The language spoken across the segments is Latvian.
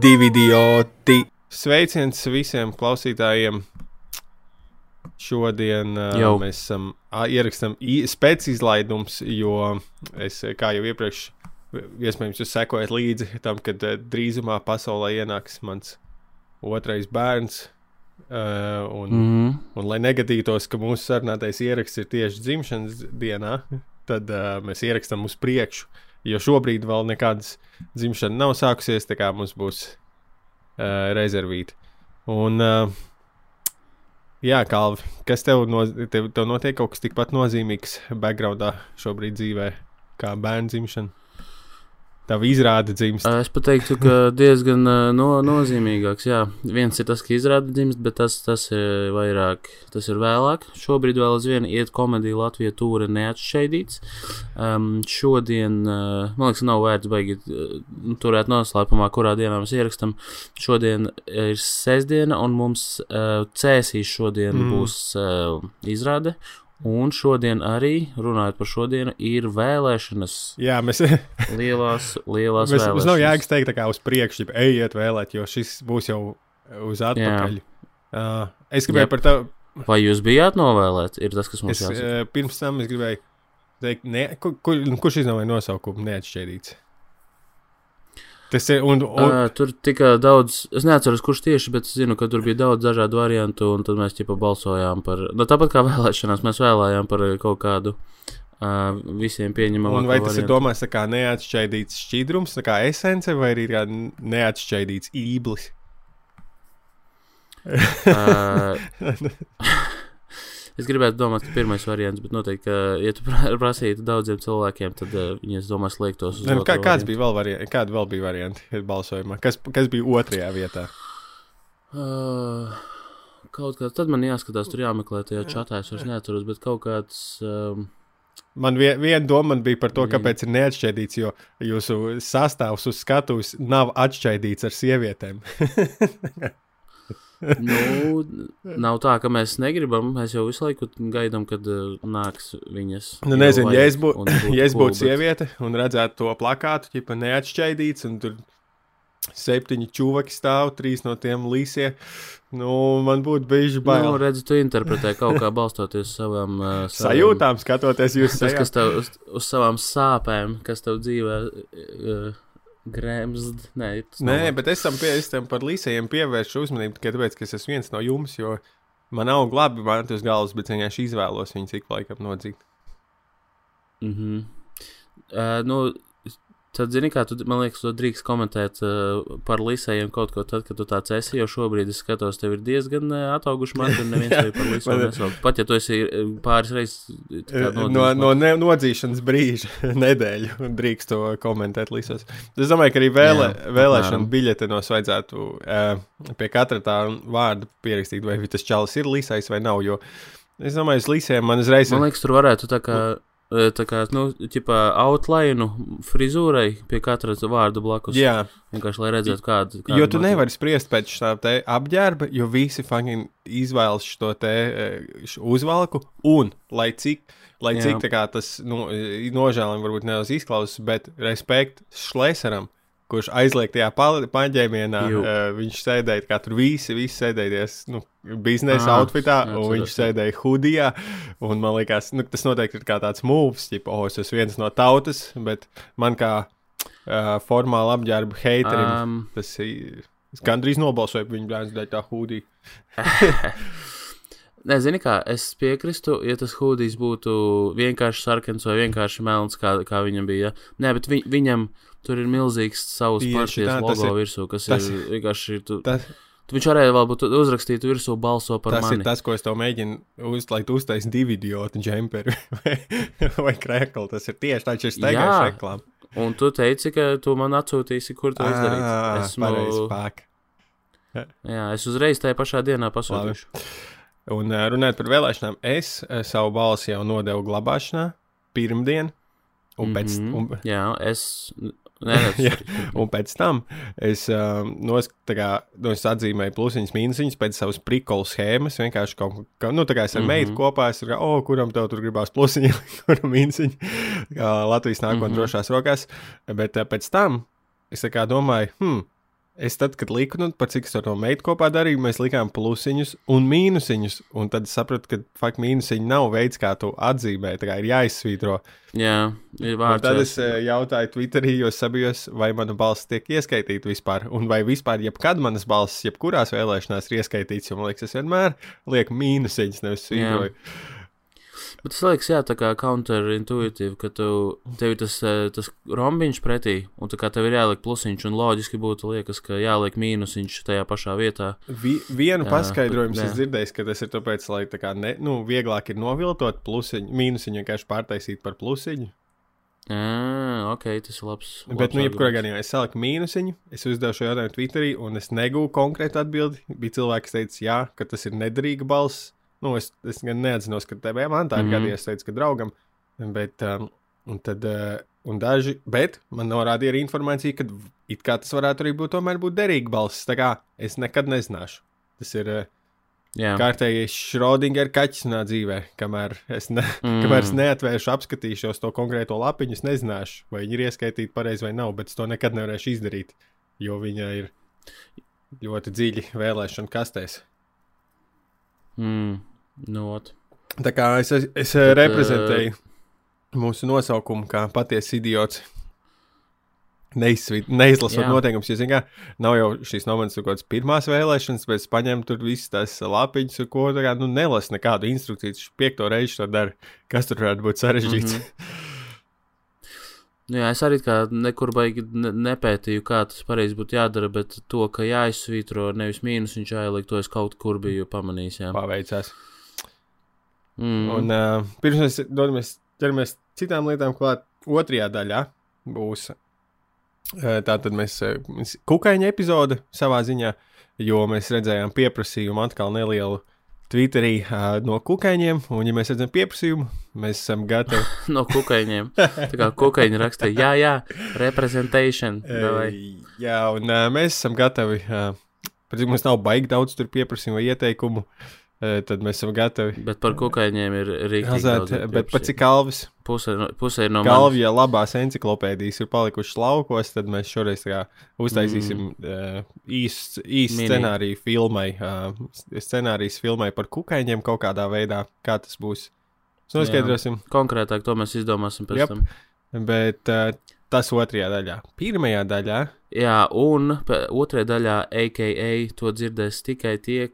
divi idioti. Sveiciens visiem klausītājiem. Šodien uh, Jau. mēs uh, ierakstām spēcizlaidums, jo es, kā jau iepriekš, iespējams, jūs sekojat līdzi tam, kad uh, drīzumā pasaulē ienāks mans otrais bērns. Uh, un, mm. Mm. un lai negadītos, ka mūsu sarunātais ieraksts ir tieši dzimšanas dienā, tad uh, mēs ierakstām uz priekšu. Jo šobrīd vēl nekādas dzimšanas nav sākusies, tā kā mums būs uh, rezervīti. Un, uh, jā, Kalvi, kas tev, no, tev, tev notiek kaut kas tikpat nozīmīgs backgroundā šobrīd dzīvē, kā bērnu dzimšana? Tev izrāda dzimst. Es pat teiktu, ka diezgan ā, no, nozīmīgāks. Jā, viens ir tas, ka izrāda dzimst, bet tas, tas ir vairāk, tas ir vēlāk. Šobrīd vēl aizvien iet komēdija Latvijas tūre neatšķaidīts. Um, šodien, uh, man liekas, nav vērts baigi uh, turēt noslēpumā, kurā dienā mēs ierakstām. Šodien ir sestdiena, un mums uh, cēsīs šodien mm. būs uh, izrāde. Un šodien arī, runājot par šodienu, ir vēlēšanas. Jā, mēs, Lielās, lielās mēs, mums nav vēlēšanas. jēgas teikt, kā uz priekšu, ja ejiet vēlēt, jo šis būs jau uz atpakaļ. Uh, es gribēju Jep. par tevi. Vai jūs bijāt novēlēti? Ir tas, kas mums jāsaka. uh, pirms tam es gribēju teikt, ne, kur, kur, kurš izdomāja nosaukumu neatšķirīts. Tas ir. Un, un, Uh, tur tika daudz, es neatceros, kurš tieši, bet es zinu, ka tur bija daudz dažādu variantu, un tad mēs ķipa balsojām par, nu, tāpat kā vēlēšanās, mēs vēlējām par kaut kādu uh, visiem pieņemamu. un vai tas ir domāts kā neatšķaidīts šķidrums, tā kā esence, vai arī kā neatšķaidīts īblis? Uh, es gribētu domāt, ka pirmais variants, bet noteikti, ka, ja tu pra- prasītu daudziem cilvēkiem, tad uh, viņi, es domāju, slēgtos uz Ne, nu, kā, kāds variantu. bija vēl varianti? Kāda vēl bija varianti balsojumā? Kas, kas bija otrajā vietā? Uh, kaut kā tad man jāskatās, tur jāmeklē tajā čatā. Es vairs neatceros, bet kaut kāds. Um, Man vie- viena doma man bija par to, kāpēc ir neatšķaidīts, jo jūsu sastāvs uz skatuves nav atšķaidīts ar sievietēm. nu, nav tā, ka mēs negribam. Mēs jau visu laiku gaidām, kad uh, nāks viņas. Nu, nezinu, ja es, bū, ja es būtu bet- sieviete un redzētu to plakātu, ja neatšķaidīts, un tur septiņi čūvaki stāv, trīs no tiem līsie, nu, man būtu bijis Nu, bail. redzi, tu interpretē kaut kā balstoties uz savām uh, saviem- Sajūtām, skatoties jūs Tas, kas tev uz, uz savām sāpēm, kas tev dzīvē uh, grēmzd. Nē, Nē, nav bet es tam, pie, es tam par līsējiem pievēršu uzmanību tikai tāpēc, ka es esmu viens no jums, jo man nav labi manti uz galvas, bet vienkārši izvēlos viņu cik laikam nodzīt. Mm -hmm. uh, nu, tad, zini, kā tu, man liekas, to drīkst komentēt uh, par līsējiem kaut ko tad, kad tu tāds esi. Jo šobrīd es skatos, tev ir diezgan uh, atauguši mati, un neviens tevi par ir- nesauc. Pat ja tu esi uh, pāris reizes No, no ne, nodzīšanas brīža, nedēļu drīkst to komentēt līsos. Es domāju, ka arī vēlē, Jā, vēlēšana biļetenos vajadzētu uh, pie katra tā vārda pierakstīt, vai tas čalis ir līsais vai nav. Jo es domāju, uz līsiem man uzreiz Man liekas, tur varētu tā kā. uh, Tā kā, nu, tipā outline frizūrai pie katra vārda blakus. Jā, Vienkārši, lai redzētu, kāda ir. jo tu nevari spriest pēc šā te apģērba, jo visi fucking izvēlas šo te eh, š- uzvalku, un lai cik, lai Jā. cik kā tas nu, nožēlojami varbūt nedaudz izklausās, bet respekt Šlēsaram, kurš aizliegtajā pa- paņēmienā uh, viņš sēdēja, kā tur visi, visi sēdēties nu, biznesa Ā, outfitā, un viņš sēdēja hudijā, un man liekas, nu, tas noteikti ir kā tāds mūvs, tipo, oh, es esmu viens no tautas, bet man kā uh, formāli apģērba heiterim. Um, Tas ir. Es gandrīz nobalsoju par viņu bērnu dēļ, tā hūdī. Nezinu, kā es piekrītu, ja tas hūdijs būtu vienkārši sarkans vai vienkārši melns, kā, kā viņam bija. Nē, bet vi, viņam tur ir milzīgs savs partijas tas logo ir- virsū, kas tas- ir vienkārši. Tu, Tas, tu viņš varēja vēl būt uzrakstīt virsū balso par tas mani. ir tas, ko es tev mēģinu uzlaikt, uztaisīt divu idiotu džemperi vai, vai krēklu. Tas ir tieši tāds, ir steigājuši Jā. reklāmu. Un tu teici, ka tu man atsūtīsi, kur to izdarīt. Pareizi, pāk. jā, es uzreiz tajā pašā dienā pasūtīšu. Un uh, runājot par vēlēšanām, es uh, savu balsi jau nodevu glabāšanā pirmdien, un pēc, Mhm. un, Jā, es. Nē, Jā. Un pēc tam es, uh, nos, tā kā, nu, es atzīmēju plusiņus, mīnusiņus pēc savas prikolu schēmas. Vienkārši kaut kā, nu, tā kā es ar mm Mhm. -hmm. meitu kopā, es kā, oh, kuram tev tur gribās plusiņi, kuram mīnusiņi. Kā Latvijas nākotnē mm Mhm. -hmm. drošās rokās. Bet uh, pēc tam es domāju, hmm, es tad, kad liku, nu, par cik es to meitu kopā darīju, mēs likām plusiņus un mīnusiņus. Un tad sapratu, ka fakt mīnusiņi nav veids, kā to atzīmēt. Tā kā ir jāizsvītro. Jā, ir Un vārds. tad es eh, jautāju Twitterī, jo sabijos, vai mana balss tiek ieskaitīta vispār. Un vai vispār jebkad manas balss, jebkurās vēlēšanās ir ieskaitīts. Jo man liekas, es vienmēr lieku mīnusiņus, nevis svītroju. Bet tas liekas, jā, tā kā counterintuitīvi, ka tu, tev ir tas, eh, tas rombiņš pretī, un tā kā tev ir jāliek plusiņš, un loģiski būtu liekas, ka jāliek mīnusiņš tajā pašā vietā. Vi, vienu Jā, paskaidrojumu bet- es dzirdēju, ka tas ir tāpēc, lai tā kā ne, nu, vieglāk ir noviltot plusiņu, mīnusiņu vienkārši pārtaisīt par plusiņu. Jā, ok, tas ir labs. Bet, labs nu, jebkurā gadījumā es saliku mīnusiņu, es uzdevu šo jautājumu Twitterī, un es negūstu konkrētu atbildi. Bija cilvēki, kas teica, jā, ka tas ir nederīga balss. Nu, es, es gan neatzinos, ka tev man tā ir Mhm. gadījies, teicu, ka draugam. Bet, um, un tad, uh, un daži, bet man norādīja arī informācija, ka it kā tas varētu arī būt, tomēr būt derīga balss. Tā kā es nekad nezināšu. Tas ir uh, Jā, kārtējais Schrodinger kaķis manā dzīvē, kamēr es, ne, mm. kamēr es neatvēršu, apskatīšos to konkrēto lapiņu, es nezināšu, vai viņi ir ieskaitīti pareizi vai nav, bet es to nekad nevarēšu izdarīt, jo viņa ir ļoti dziļi vēlēšana kastēs. mm, nu, ot. Tā kā es, es, es Tad, reprezentēju mūsu nosaukumu kā patiesa idiots. Neizsvīt, neizlasot noteikumus, jo, zināmā mērā, nav jau šīs no manas kaut kādas pirmās vēlēšanas, bet es paņēmu tur visas tās lapiņas, ko tā kā nu, nelasu nekādu instrukciju. Viņš piekto reizi to dara. Kas tur varētu būt sarežģīts? Mm. Nu, jā, es arī kā nekur baigi ne, nepētīju, kā tas pareizi būtu jādara, bet to, ka jāizsvītro nevis mīnusiņš jāieliek, to es kaut kur biju pamanījis. Jā. -hmm. Paveicās. Mm. Un uh, pirms mēs dodamies, ķeramies citām lietām klāt, otrajā daļā būs. Uh, tā tad mēs uh, kukaiņa epizode savā ziņā, jo mēs redzējām pieprasījumu atkal nelielu Twitterī uh, no kukaiņiem, un ja mēs redzam pieprasījumu, mēs esam gatavi. no kukaiņiem. Tā kā kukaiņi rakstīja, jā, jā, representation. davai. Uh, jā, un uh, mēs esam gatavi. Uh, cik mums nav baigi daudz tur pieprasījumu vai ieteikumu, tad mēs esam gatavi. Bet par kukaiņiem ir daudz bet pat pieprasījumu. cik no- puse ir no manis. Galvijā labās encyklopēdijas ir palikušas laukos, tad mēs šoreiz uztaisīsim mm. uh, īsu īs scenāriju filmai, uh, scenārijas filmai par kukaiņiem kaut kādā veidā, kā tas būs. Mēs noskaidrosim, Konkrētāk to mēs izdomāsim pēc Jep. tam. bet uh, tas otrajā daļā. Pirmajā daļā Jā, un otrajā daļā, AKA, to dzirdēs tikai tie,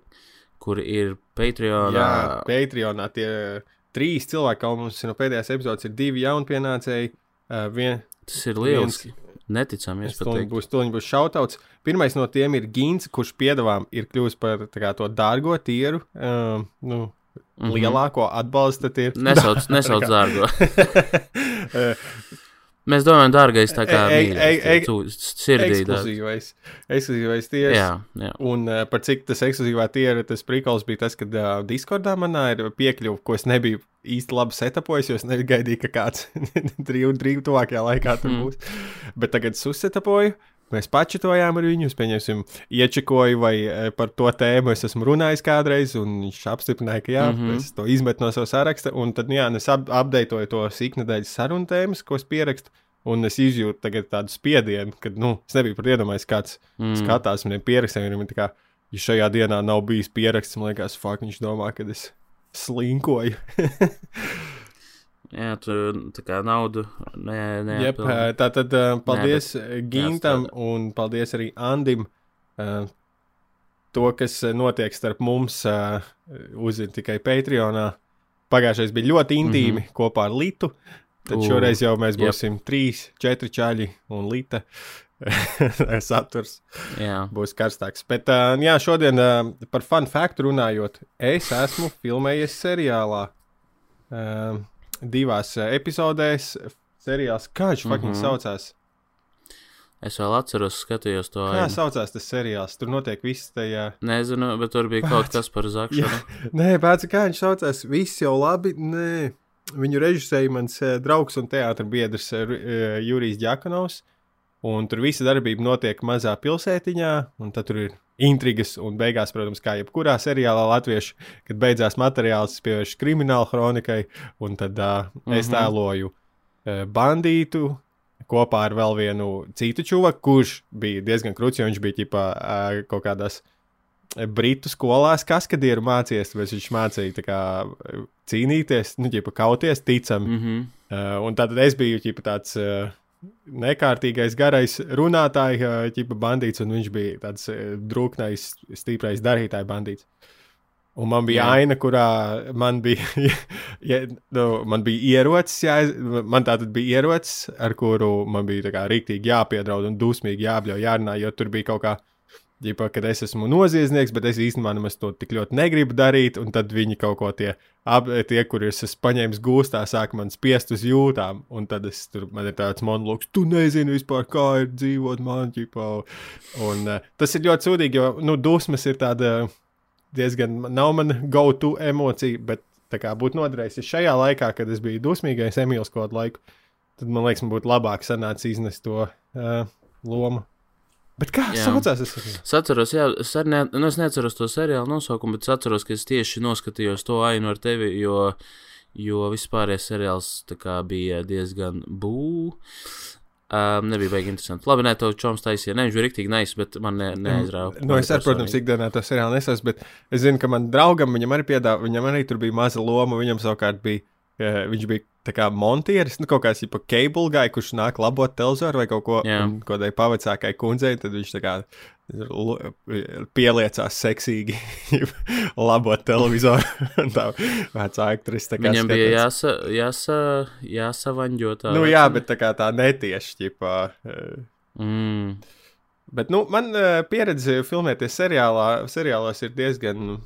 kuri ir Patreonā. Jā, Patreonā tie trīs cilvēki, kā mums no pēdējās epizodes, ir divi jaunpienācēji. Uh, vien, Tas ir lieliski. Neticami, es teiktu. būs, tūlīt būs šautauts. Pirmais no tiem ir Gins, kurš piedāvām ir kļuvis par kā, to dārgo tieru. Um, nu, Mhm. lielāko atbalsta ir. Nesauc, nesauc dārgo. Mēs domājam, dārgais, tā kā mīļais, ei, ei, tu- sirdī. ekskluzīvais. Ekskluzīvais tieris. Jā, jā. Un uh, par cik tas ekskluzīvā tiera, tas prikals bija tas, ka uh, Discordā manā ir piekļuva, ko es nebiju īsti labi setapojis, jo es negaidīju, ka kāds drīz, drīz tuvākajā laikā tur Mm. būs. Bet tagad es uzsetapoju. Mēs pačitojām ar viņu, pieņemsim, iečekoju, vai eh, par to tēmu es esmu runājis kādreiz, un viņš apstiprināja, ka jā, mm. -hmm. es to izmetu no savas saraksta, un tad, jā, es ap apdeitoju to sīknedēļas sarunu tēmas, ko es pierakstu, un es izjūtu tagad tādu spiedienu, ka, nu, es nebiju pat iedomājies, kāds mm. Skatās maniem pierakstiem, un viņi tā kā, ja šajā dienā nav bijis pieraksts, man liekas, fuck, viņš domā, ka es slinkoju. Jā, tur tā kā naudu nē, nē, Jep, eh, tā tad uh, paldies bet bet, Gintam jāstrādā. un paldies arī Andim. Uh, to, kas notiek starp mums, uh, uzzina tikai Patreonā. Pagājušais bija ļoti intīmi mm. -hmm. kopā ar Litu. Tad U, šoreiz jau mēs jep. būsim trīs, četri čaļi un Lita. Saturs Jā, būs karstāks. Bet, uh, jā, šodien uh, par fun faktu runājot, es esmu filmējies seriālā. Uh, divās uh, epizodēs. Seriāls, kā viņš fucking Mhm. saucās? es vēl atceros, skatījos to. Kā ainu. saucās tas seriāls? Tur notiek viss tajā. Nezinu, bet tur bija kaut kas par zakšanu. Nē, pēc kā viņš saucās, viss jau labi. Nē. Viņu režisēja mans uh, draugs un teātris biedrs uh, Jurijs Džakanovs. Un tur visa darbība notiek mazā pilsētiņā, un tad tur ir intrigas. Un beigās, protams, kā jebkurā seriālā latviešu, kad beidzās materiāls, es pievēršu kriminālu kronikai, un tad uh, mm -hmm. es Mhm. tēloju uh, bandītu, kopā ar vēl vienu citu čuvaku, kurš bija diezgan krūts, jo viņš bija ģipā, uh, kaut kādās britu skolās kaskadieru mācījies, bet viņš mācīja kā, cīnīties, nu, ģipa, kauties, ticam. Mm -hmm. uh, un tad es biju ģipa, tāds. Uh, Nekārtīgais, garais runātājs, ģipa bandīts, un viņš bija tāds drūknais, stiprais darītājs bandīts. Un man bija jā. aina, kurā man bija, ja, nu, man bija ierocis, jā, man tā tad bija ierocis, ar kuru man bija kā, rīktīgi jāpiedraud un dusmīgi jābļauj, jārunā, jo tur bija kaut kā Ģipa, kad es esmu noziedznieks, bet es īstenībā nemaz to tik ļoti negribu darīt, un tad viņi kaut ko tie, ap, tie kurus es paņēmu gūstā, sāk man spiest uz jūtām, un tad es tur, man ir tāds monologs, tu nezini vispār, kā ir dzīvot man, ģipa, un uh, tas ir ļoti sūdīgi, jo, nu, dusmas ir tāda diezgan, nav man go-to emocija, bet tā kā būtu noderējis šajā laikā, kad es biju dusmīgais Emīls kaut laiku, tad man liekas, man būtu labāk sanācis iznest to uh, lomu. Bet kā jā. saucās tas? Es atceros, jā, es, ne, nu, es neatceros to seriālu nosaukumu, bet es atceros, ka es tieši noskatījos to ainu ar tevi, jo, jo vispārējais seriāls bija diezgan bū. Um, nebija baigi interesanti. Labi, nē, to čoms taisīja. Nē, viņš bija rīktīgi nais, bet man ne, neaizrāva. Nu, es, ar, protams, ikdienā to seriālu nesaku, bet es zinu, ka man draugam viņam arī piedāvā, viņam arī tur bija maza loma, viņam savukārt bija, uh, viņš bija tā kā montieris, nu, kaut kāds tipo cable guy, kurš nāk labot televizoru vai kaut ko yeah. kādai pavacākai kundzei, tad viņš tā kā pieliecās seksīgi labot televizoru. tā vecā aktrise tā kā. Viņam skatās. bija jāsa, jāsa, jāsavaņģo tā. Nu jā, bet tā kā tā netieši, ķipā. Mm. Bet, nu, man uh, pieredze filmēties seriālā, seriālos ir diezgan,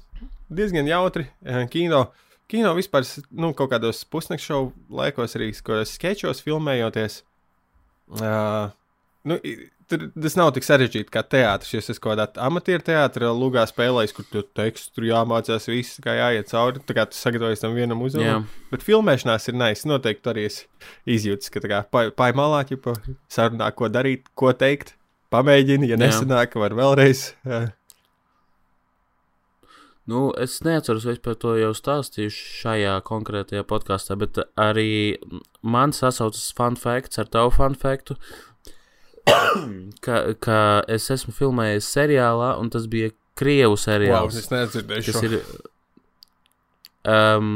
diezgan jautri. Uh, kino uh, kino vispār, nu, kaut kādos pusnakts šovu laikos, arī sketčos filmējoties. Uh, nu, tur, tas nav tik sarežģīti kā teātris. Es esmu kaut kādā amatieru teātrī, lūgā spēlējis, kur tur teksts tur jāmācās, viss kā jāiet cauri. Tā kā tu sagatavojies tam vienam uzdevumam. Bet filmēšanās ir nais. Noteikti arī es izjūtu, ka tā kā malā, ja sarunā, ko darīt, ko teikt. Pamēģini, ja nesanāk, var vēlreiz. Uh, Nu, es neatceros, vai es par to jau stāstīju šajā konkrētajā podkāstā, bet arī man sasaucas fun facts ar tavu fun factu, ka, ka es esmu filmējis seriālā, un tas bija Krievu seriāls. Wow, es nedzirdēju šo. Ir, um,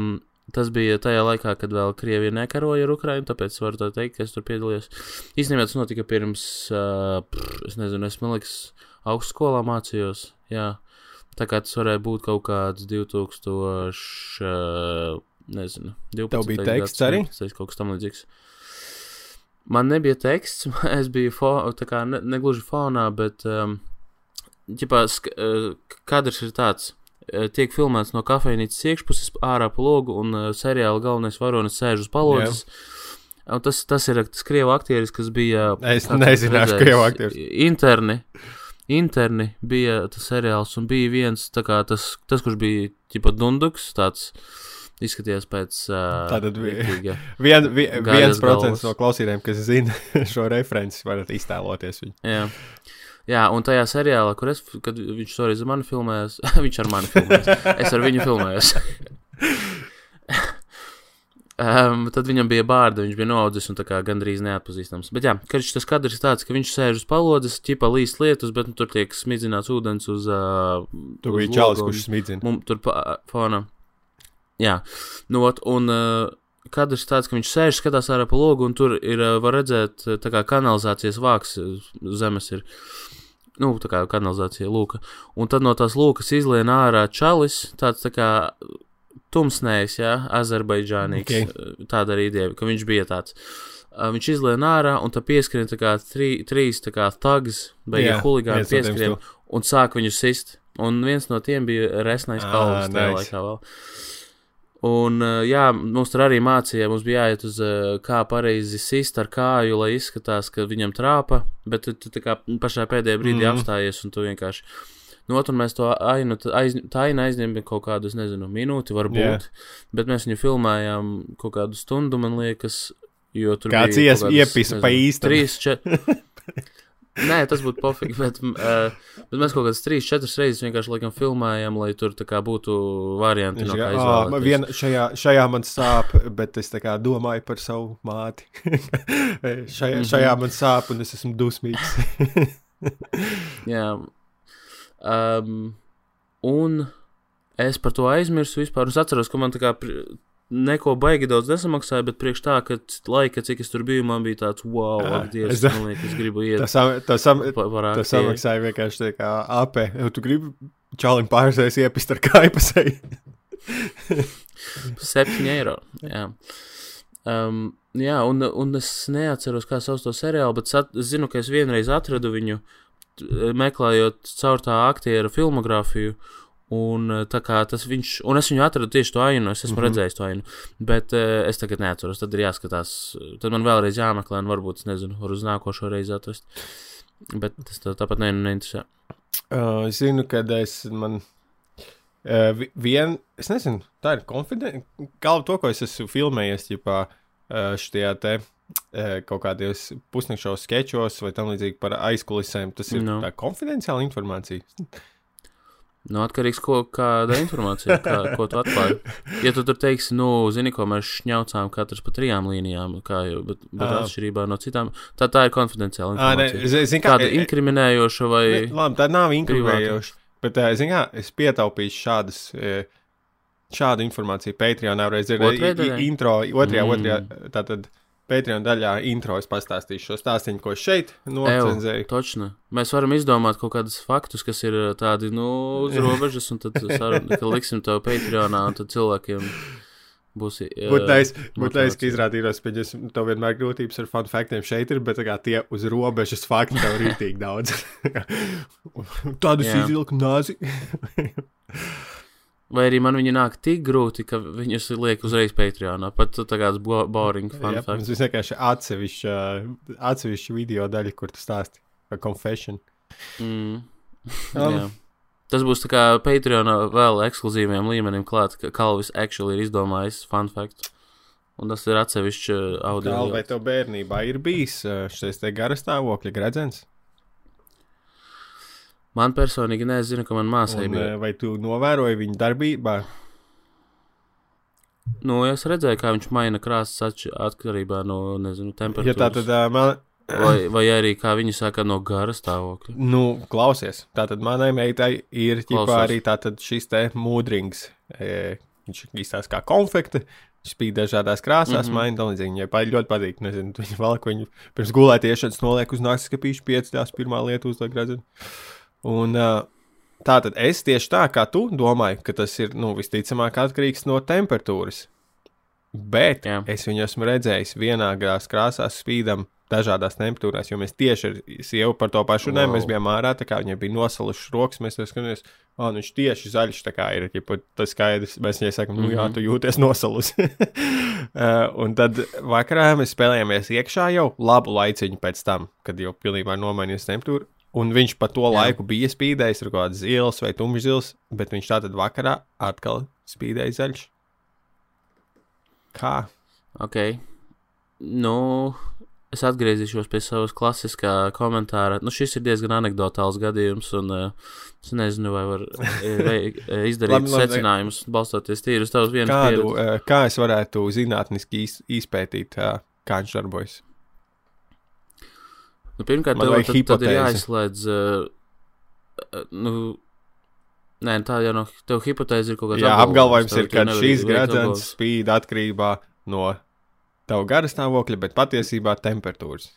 tas bija tajā laikā, kad vēl Krievija nekaroja ar Ukrajinu, tāpēc varu tā teikt, ka es tur piedalījos. Īstenībā tas notika pirms, uh, pff, es nezinu, es man liekas, augstskolā mācījos. Jā. Tā kā tas varēja būt kaut kāds 2000, uh, nezinu, 12. Tev bija teksts gads, arī? Tas kaut kas tam līdzīgs. Man nebija teksts, es biju fo, tā kā ne, negluži fonā, bet, um, ģipā, uh, kadrs ir tāds. Uh, tiek filmēts no kafejnīcas iekšpuses, ārā pa logu, un uh, seriāla galvenais varonis sēž uz palodzes. Tas, tas ir tas krievu aktieris, kas bija. Es nezināšu, krievu aktieris. Interni. Interni bija tas seriāls, un bija viens, kā, tas, tas, kurš bija ģipa Dunduks, tāds izskatījās pēc. Uh, Tātad bija vien, vien, viens procents no klausītājiem, kas zina šo referenci, varat iztēloties viņu. Jā. Jā, un tajā seriālā, kur es, kad viņš to arī ar mani filmējas, viņš ar mani filmējas, es ar viņu filmējos. Um, tad viņam bija bārda, viņš bija noaudzis un gandrīz neatpazīstams. Bet, jā, karš tas kadrs ir tāds, ka viņš sēž uz palodzes, ķipa līst lietus, bet nu, tur tiek smidzināts ūdens uz. Uh, tur bija čalis, kurš smidzina. Mum, tur pa, fona. Jā, nu, ot, un uh, kadrs tāds, ka viņš sēž, skatās ārā pa logu, un tur ir, uh, var redzēt, tā kā kanalizācijas vāks zemes ir. Nu, tā kā kanalizācija lūka. Un tad no tās lūkas izlien ārā čalis, tāds tā kā tumsnējs, ja, azerbaidžānīgs. Okay. Tāda arī ideja, ka viņš bija tāds. Uh, viņš izlēma ārā, un tā pieskrien tā kā trī, trīs tā kā tags, vai yeah, huligāni pieskrien, un sāk viņu sist. Un viens no tiem bija resnais ah, tajā nice. laikā vēl. Un, uh, jā, mums tur arī mācīja, mums bija jāiet uz kā pareizi sist ar kāju, lai izskatās, ka viņam trāpa, bet tu, tu tā kā pašā pēdējā brīdī mm. apstājies, un tu vienkārši Nu, un mēs to ainu, aiz, tā aina aizņēma kaut kādu, nezinu, minūti, varbūt. Yeah. Bet mēs viņu filmējām kaut kādu stundu, man liekas, jo tur Kāds iepisa pa īsti. Trīs, čet... Nē, tas būtu pofīgi, bet, uh, bet mēs kaut kādas trīs, četras reizes vienkārši laikam filmējam, lai tur būtu varianti. No kā kā, "Ā, izvēlēties." vien, šajā, šajā man sāp, bet es domāju par savu māti. šajā, Mhm. šajā man sāp, un es esmu dusmīgs. Jā. Um, un es par to aizmirsu vispār. Es atceros, ka man tā kā neko baigi daudz nesamaksāja, bet priekš tā, ka laika, cik es tur biju, man bija tāds, wow, ak, Dievs, es- man liekas, es gribu iet Tas sam- tas sam- pa- aktieru. samaksāja vienkārši tā kā apē. Tu gribi čalim pārsēs iepist ar kaipasei. 7 eiro. Jā. Um, jā, un, un es neatceros, kā sauc to seriālu, bet sat, es zinu, ka es vienreiz atradu viņu, t- meklējot caur tā aktiera filmogrāfiju. Un eh, tas viņš, un es viņu atradu tieši to ainu, es esmu mm. -hmm. redzējis to ainu, bet uh, es tagad neatceros. Tad ir jāskatās, tad man vēlreiz jāmeklē, un varbūt, es nezinu, var uz nākošo reizi atrast. Bet tas tā, tāpat ne, neinteresē. Uh, es zinu, ka es man. Uh, vi- vien, es nezinu, tā ir konfidenci. Galva to, ko es esmu filmējies, ģipā, uh, šajā te uh, kaut kādos pusnakšos sketčos vai tam līdzīgi par aizkulisēm. Tas ir Nu. no. konfidenciāla informācija. Nu, atkarīgs no kāda informācija, kā, ko tu atklāji. Ja tu tur teiksi, nu, zini, ko mēs šņaucām katrs pa trijām līnijām, kā jau, bet, bet Ā. atšķirībā no citām, tā, tā ir konfidenciāla Ah, ne, informācija. es, es, zinu, kā, Kāda inkriminējoša vai. Ne, labi, tā nav inkriminējoša. Bet, uh, zinu, kā, es pietaupīšu šādas, šādu informāciju Patreonā. Reiz ir intro, otrajā, Mm. otrajā, tātad Patreon daļā intro es pastāstīšu šo stāstīnu, ko es šeit nocenzēju. točna. Mēs varam izdomāt kaut kādus faktus, kas ir ā, tādi, nu, uz robežas, un tad sarun, liksim to Patreonā, un tad cilvēkiem būs. ā, Būtais, būtais, ka izrādījās, ka tev vienmēr grūtības ar fun faktiem šeit ir, bet kā tie uz robežas fakti tev ir rītīgi daudz. Tādus izvilku nāzi. Vai arī man viņi nāk tik grūti, ka viņus liek uzreiz Patreonā. Pat tāds bo- boring fun Jā, fact. Ir vienkārši atsevišķa, atsevišķa video daļa, kur tu stāsti par confession. Mm. Um. Tas būs tā kā Patreonā vēl ekskluzīviem līmenim klāt, ka Kalvis actually ir izdomājis fun fact. Un tas ir atsevišķi audio. Kā, vai tev bērnībā ir bijis uh, šis te garastāvokļa gredzens? Man personīgi nezinu, ka man māsai Un, bija. uh, vai tu novēroji viņu darbībā? Nu, es redzēju, kā viņš maina krāsas atkarībā no, nezinu, Ja temperatūras. tā tad uh, man. vai, vai arī, kā viņi saka, no gara stāvokļa. Nu, klausies, tātad manai meitai ir Klausos. arī šis te mūdrings. E, viņš izstāsta kā konfekte, viņš spīd dažādās krāsās, mm. -hmm. maina līdzīgi. Viņai pa- ļoti patīk, nezinu, viņa valk viņu pirms gulētiešanas noliek uz naktas skapīšu piecļās, pirmā lieta uzliek redzēt. Un tātad es tieši tā kā tu domāju, ka tas ir, nu, visticamāk atkarīgs no temperatūras. Bet Jā. Es viņu esmu redzējis vienādās krāsās, spīdam dažādās temperatūrās, jo mēs tieši ar sievu par to pašu runājam. Wow. Mēs bijām ārā, tā kā viņai bija nosalušas rokas, mēs skatāmies. Oh, nu viņš tieši zaļš, ir. Ja tas skaidrs, mēs viņai sakām, nu jā, Mhm. tu jūties nosalus. uh, un tad vakarā mēs spēlējāmies iekšā jau labu laiciņu pēc tam, kad jau pilnībā nomainījās temperatūra. Un viņš pa to Jā. laiku bija spīdējis ar kādu zils vai tumšzils, bet viņš tātad vakarā atkal spīdēja zaļš. Kā? Ok. Nu, es atgriezīšos pie savas klasiskā komentāra. Nu, šis ir diezgan anekdotāls gadījums, un uh, es nezinu, vai var eh, eh, izdarīt Labi, labi. secinājumus, balstoties tīri uz tavas vienas Kādu, pieredzes. kā es varētu zinātniski iz, izpētīt, uh, kā viņš darbojas? Nu, pirmkārt, tev, tad, tad ir hipotēzi. jāizslēdz. Uh, nu, nē, tā jau no tev hipotēze ir kaut kāds Jā, apgalvojums ir, ka šīs gredzens spīd atkarībā no tava gara stāvokļa, bet patiesībā temperatūras.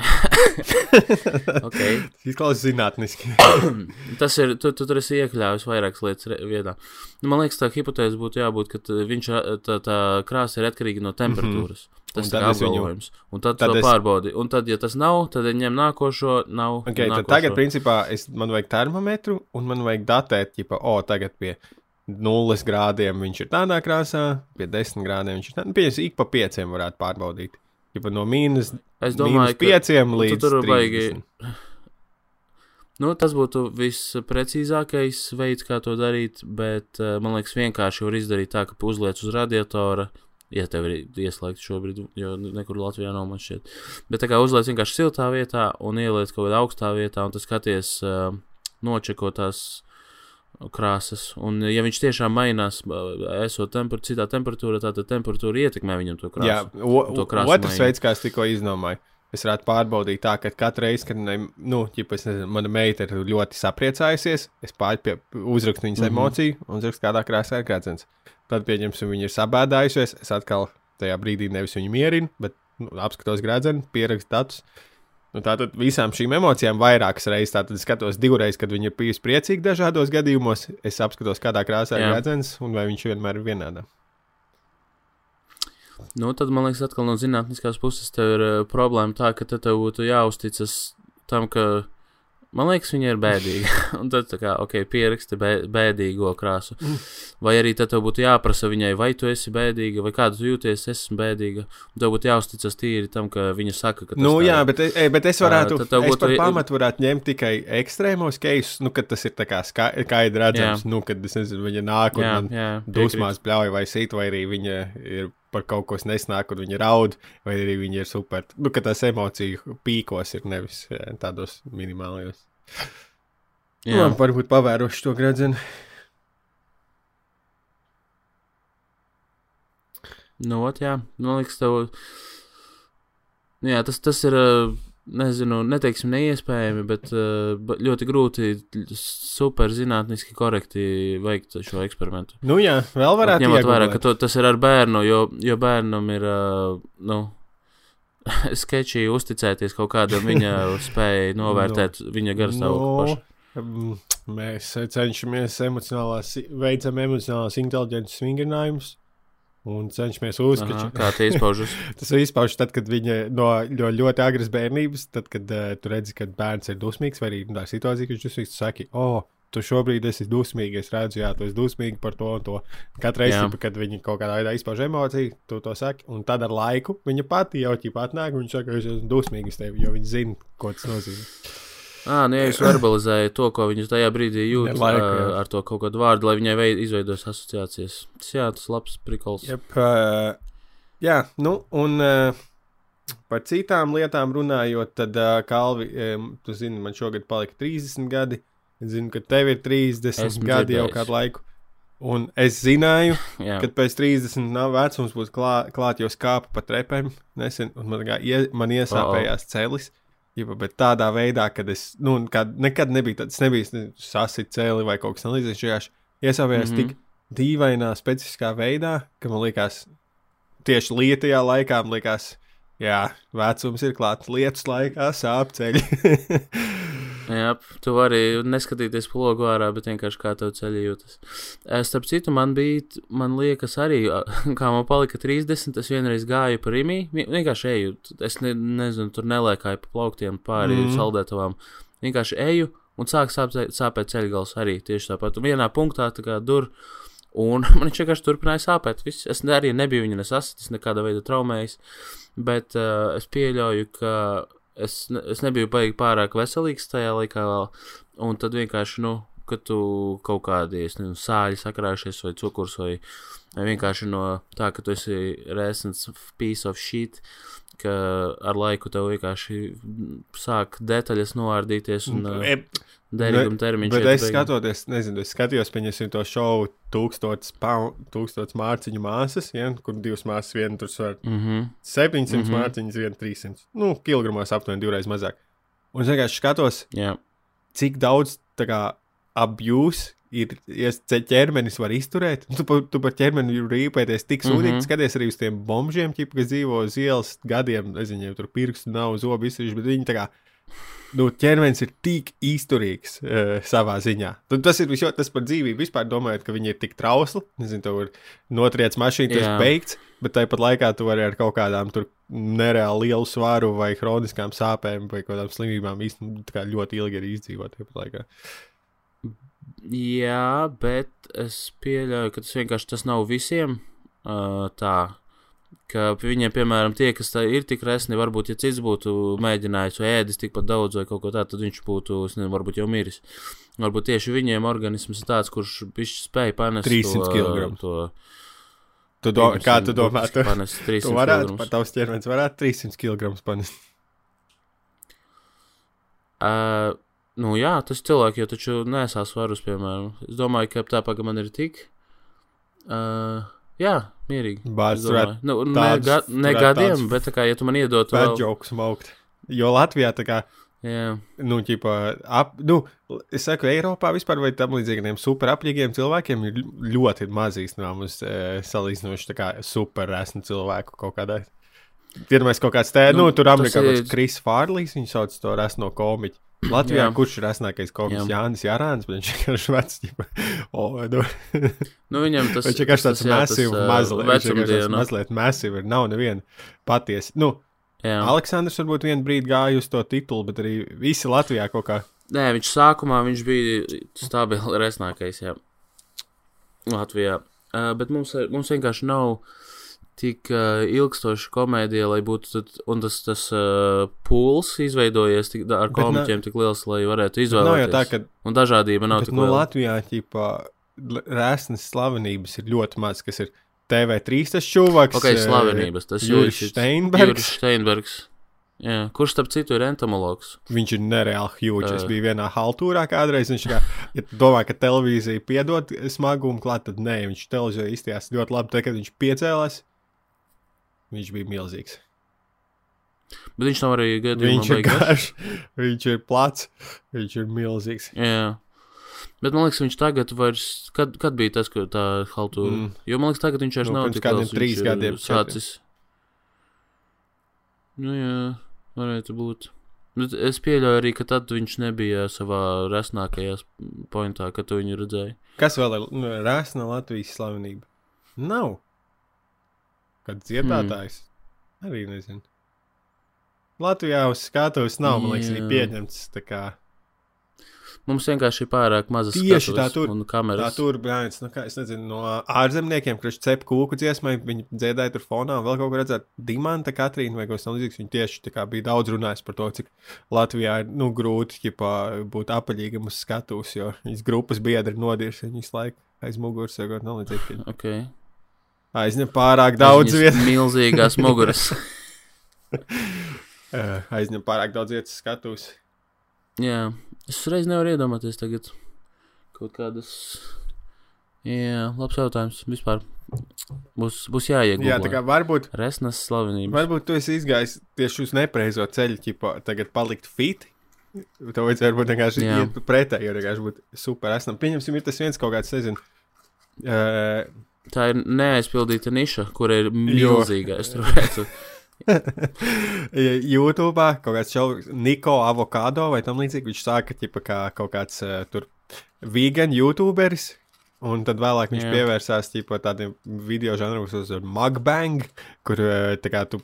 Okay. Izklausās zinātniski. Tas ir, tu, tu tur esi iekļāvis vairākas lietas vietā. Nu, man liekas, tā hipotēze būtu jābūt, ka viņš, tā, tā krāsa ir atkarīga no temperatūras. Mm -hmm. Tas ir es viņu- apgalvojums. Un tad, tad es- pārbaudi. Un tad, ja tas nav, tad ņem nākošo, nav. Okay, nākošo. tagad, principā, es, man vajag termometru un man vajag datēt, ja, o, tagad pie nulles grādiem viņš ir tādā krāsā, pie desmit grādiem viņš ir tādā. Ik pa pieciem varētu pārbaudīt. Ja no mīnus, es mīnus domāju, ka pieciem līdz tur 30. vajag- nu, tas būtu visprecīzākais veids, kā to darīt. Bet uh, man liekas, vienkārši var izdarīt tā, ka uzliec uz radiatora Ja tev ir ieslēgts šobrīd, jo nekur Latvijā nav man šķiet. Bet tā kā uzliec vienkārši siltā vietā un ieliec kaut kādā augstā vietā, un tas skaties, uh, nočeko tās krāsas. Un, ja viņš tiešām mainās, esot tempur, citā temperatūrā, tad temperatūra ietekmē viņam to krāsu. Jā, o, to krāsu otrs maiņu. veids, kā es tikko izdomāju. Es varētu pārbaudīt tā, ka katru reizi, kad ne, nu, ģip, es nezinu, mana meita ir ļoti sapriecājusies, es pārpie, uzrakstu viņas mm. -hmm. emociju un uzrakstu, kādā krāsā ir gradzens. Tad, pieņemsim, viņa ir sabēdājusies, es atkal tajā brīdī nevis viņu mierinu, bet nu, apskatos gradzenu, pierakstu datus. Nu, tātad visām šīm emocijām vairākas reizes. Tātad es skatos divreiz, kad viņa ir bijusi priecīga dažādos gadījumos. Es apskatos, kādā krāsā ir gradzens un vai viņš vienmēr ir vienādā. Nu, tad man liekas, atkal no zinātniskās puses tev ir uh, problēma tā, ka te tev būtu jāuzticas tam, ka. Man liekas, viņa ir bēdīga. Un tad, tā kā, ok, pieraksti bē, bēdīgo krāsu. Vai arī tad tev būtu jāprasa viņai, vai tu esi bēdīga, vai kādu jūties, es esmu bēdīga. Un tev būtu jāuzticas tīri tam, ka viņa saka, ka tas Nu, jā, bet, e, bet es varētu, es būtu- par pamatu varētu ņemt tikai ekstrēmos keisus, nu, kad tas ir tā kā skaidri redzams, Jā. nu, kad, es nezinu, viņa nāk un jā, jā, dusmās bļauj vai sit, vai arī viņa ir par kaut ko nesnāk, un viņa raud, vai arī viņa ir super. Nu, ka tās emociju pīkos ir nevis jā, tādos minimālajos. Jā, Jā, varbūt pavērošu to gradzenu. nu, ot, jā, man liekas, tev. Nu, jā, tas, tas ir. uh, Nezinu, neteiksim, neiespējami, bet uh, ļoti grūti, super zinātniski korekti veikt šo eksperimentu. Nu, jā, vēl varētu Ņemot vērā, ka to, tas ir ar bērnu, jo, jo bērnam ir, uh, nu, sketčī uzticēties kaut kādam viņa spēja novērtēt viņa garstāvokli pašu. mm, mēs cenšamies emocionālās, veicam emocionālās inteliģences vingrinājumus un cenšamies uzskatīt. Kā tie izpaužas? Tas izpaužas tad, kad viņa no, no ļoti agras bērnības, tad, kad uh, tu redzi, ka bērns ir dusmīgs, vai arī tā situācija, ka viņš dusmīgs, tu saki, oh, tu šobrīd esi dusmīgs, es redzu, jā, tu esi dusmīgs par to un to. Katru reizi, kad viņa kaut kādā veidā izpauž emociju, tu to saki, un tad ar laiku viņa pati jau ķip atnāk, un viņa saka, es esmu dusmīgs tev, jo viņa zina, ko tas nozīmē. Ā, nu, ja jūs verbalizējat to, ko viņš tajā brīdī jūt Ar laiku, jā. ar to kaut kādu vārdu, lai viņai veid, izveidos asociācijas. Tas, jā, tas labs prikols. Jep, uh, jā, nu, un uh, par citām lietām runājot, tad, uh, Kalvi, um, tu zini, man šogad palika 30 gadi. Es zinu, ka tev ir 30 Esmu gadi jau dzirdējis. kādu laiku. Un es zināju, ka pēc 30 nav vecums būs klā, klāt jau skāpa pa trepēm. Nesen, un man, kā, ie, man iesāpējās celis. Jipa, bet tādā veidā, kad es nu, kā, nekad nebiju tāds, nebija sasit cēli vai kaut kas tamlīdzīgs. Iesāpējās mm Mhm. -hmm. tik dīvainā, specifiskā veidā, ka man liekas, tieši lietajā laikā man liekas, jā, vecums ir klāts lietus laikā, sāp ceļi. jā, tu vari neskatīties plogu ārā, bet vienkārši kā tev ceļi jūtas. Starp citu, man bija, man liekas, arī, kā man palika 30, es vienreiz gāju pa Rīgā. Vienkārši eju, es ne, nezinu, tur nelēkāju pa plauktiem pāri mm. saldētavām. Vienkārši eju un sāk sāpēt, sāpēt ceļgals arī tieši tāpat. Un vienā punktā tā kā dur. Un man viņš vienkārši turpināja sāpēt. Viss. Es ne- arī nebiju viņa nesasitis, nekāda veida traumējis. Bet uh, es pieļauju, ka es, ne, es nebiju baigi pārāk veselīgs tajā laikā. Vēl, un tad vienkārši, nu, kad tu kaut kādi es nezinu, sāļi sakrājušies, vai cukurs, vai, vai vienkārši no tā, ka tu esi resns piece of shit, ka ar laiku tev vienkārši sāk detaļas noārdīties un E, derīguma termiņš. Bet es skatoties, nezinu, es skatījos, pieņemsim to šovu, tūkstotis, pound, tūkstotis mārciņu māsas, ja, kur divas māsas, viena tur svar Mhm. 700 mm Mhm. -hmm. mārciņas, viena 300. Nu, kilogramos aptuveni divreiz mazāk. Un es vienkārši skatos, Jā, cik daudz tā kā abjūs ir ja ķermenis var izturēt. Tu, par- tu par ķermeni rīpēties tik sūdīgi, mm Mhm. -hmm. skaties arī uz tiem bombžiem, ķip, kas dzīvo uz ielas gadiem. Es viņiem tur pirkstu nav, zobu izsījuši, bet viņi tā kā. Nu, ķermenis ir tik izturīgs uh, savā ziņā. Tad tas ir visjot, tas par dzīvību. Vispār domājot, ka viņi ir tik trausli. Nezinu, ir notriec mašīna, tas ir beigts, bet tāpat laikā tu vari ar kaut kādām tur nereāli lielu svaru vai kroniskām sāpēm vai kādām slimībām īstenībā kā ļoti ilgi arī izdzīvot. Jā, bet es pieļauju, ka tas vienkārši tas nav visiem uh, tā. Ka viņiem, piemēram, tie, kas ir tik resni, varbūt, ja cits būtu mēģinājis vai ēdis tikpat daudz vai kaut ko tādu, tad viņš būtu, nezinu, varbūt jau miris. Varbūt tieši viņiem organisms ir tāds, kurš viņš spēja panest 300 to, kilogramus. to Tu do, kā tu domā, tu, tu 300 varētu, pat tavs ķermenis varētu 300 kg panest? Uh, nu jā, tas cilvēki jau taču nesās svarus, piemēram. Es domāju, ka tāpat, ka man ir tik. Uh, jā, mierīgi. Domāju. varētu Nu, ne, tādus- ga, ne gadiem, bet tā kā, ja tu man iedotu bad vēl. jokes maukt. Jo Latvijā tā kā, Jā, nu, ķipa, ap, nu, es saku, Eiropā vispār vai tam līdzīgiem super apļīgiem cilvēkiem ir ļoti maz īstenībā uz e, salīdzinoši tā kā super esmu cilvēku kaut kādā. Iedomājieties, kaut kāds te, nu, Nu, tur Amerikā ir- Kris Fārlīs, viņš sauc to resno komiķu. Latvijā, Jā. kurš ir resnākais komiķis? Jā. Jānis Jārāns, bet viņš vienkārši vecs, ķipa, o, nu, nu viņam tas Viņš vienkārši tāds masīvs, mazliet, vecumdiena. mazliet masīvs, ir nav neviena patiesa. Nu, Jā. Aleksandrs varbūt vienu brīdi gāja uz to titulu, bet arī visi Latvijā kaut kā. Nē, viņš sākumā viņš bija stabils, resnākais, jā. Latvijā. Uh, bet mums, mums vienkārši nav tik uh, ilgstoša komēdija, lai būtu, tad, un tas, tas uh, pūls izveidojies tik, ar komiķiem tik liels, lai varētu Nav izvēlēties. jau tā, ka Un dažādība nav bet, tik nu, liela. Latvijā l- rēsnes slavenības ir ļoti maz, kas ir TV3 tas čūvaks. Ok, slavenības, tas Juris Steinbergs. Juris Steinbergs. Jā, kurš, starp citu, ir entomologs? Viņš ir nereāli huge. Es biju vienā haltūrā kādreiz. Viņš kā, ja domā, ka televīzija piedod smagumu klāt, tad nē, viņš televīzijā izstījās ļoti labi. Tad, kad viņš piecēlās, viņš bija milzīgs. Bet viņš nav arī gadījumā Viņš ir garš. viņš ir plats, viņš ir milzīgs. Jā. Bet man liekas, viņš tagad vairs. Kad, kad bija tas, ka tā haltūra? Mm. Jo man liekas, tagad viņš vairs Nu, nav tik liels, trīs gadiem, Sācis. Nu jā, varētu būt. Bet es pieļauju arī, ka tad viņš nebija savā resnākajā pointā, kad tu viņu redzēji. Kas vēl ir nu, rēsna Latvijas slavenība? Nav. Kad dziedātājs? Mm. Arī nezinu. Latvijā uz skatuves nav, man liekas, arī pieņemts. Tā kā Mums vienkārši ir pārāk mazas Tieši tā tur- un tā kameras. tur bija, nu, kā es nezinu, no ārzemniekiem, kurš cep kūku dziesmai, viņi dziedāja tur fonā, vēl kaut ko redzēt, Dimanta Katrīna vai kaut kas tamlīdzīgs. Viņi tieši tā kā bija daudz runājis par to, cik Latvijā ir, nu, grūti, ķipā, būt apaļīgam uz skatuves, jo viņas grupas biedri nodirsi viņas laiku aiz muguras, vai kaut kā tamlīdzīga. Aizņem pārāk daudz Viņas vietas. Milzīgās muguras. Eh, Aizņem pārāk daudz vietas skatuves. Jā, es reiz nevaru iedomāties tagad kaut kādas. Jā, labs jautājums. Vispār būs, būs jāiegūt. Jā, tā kā varbūt, Resnas slavenība. varbūt tu esi izgājis tieši uz nepareizo ceļu, ķipā, tagad palikt fit. Tev vajadzēja būt vienkārši iet pretēji, jo vienkārši būt super esam. Pieņemsim, ir tas viens kaut kāds, nezinu. Uh, Tā ir neaizpildīta niša, kur ir milzīga. Es tur redzu. YouTube kaut kāds šovs, Niko Avokado vai tam līdzīgi. Viņš sāka ķipa, kā kaut kāds uh, tur vegan YouTuberis. Un tad vēlāk viņš Jā. Pievērsās ķipa, tādiem video žanriem, kas uz mukbang, kur tā kā tu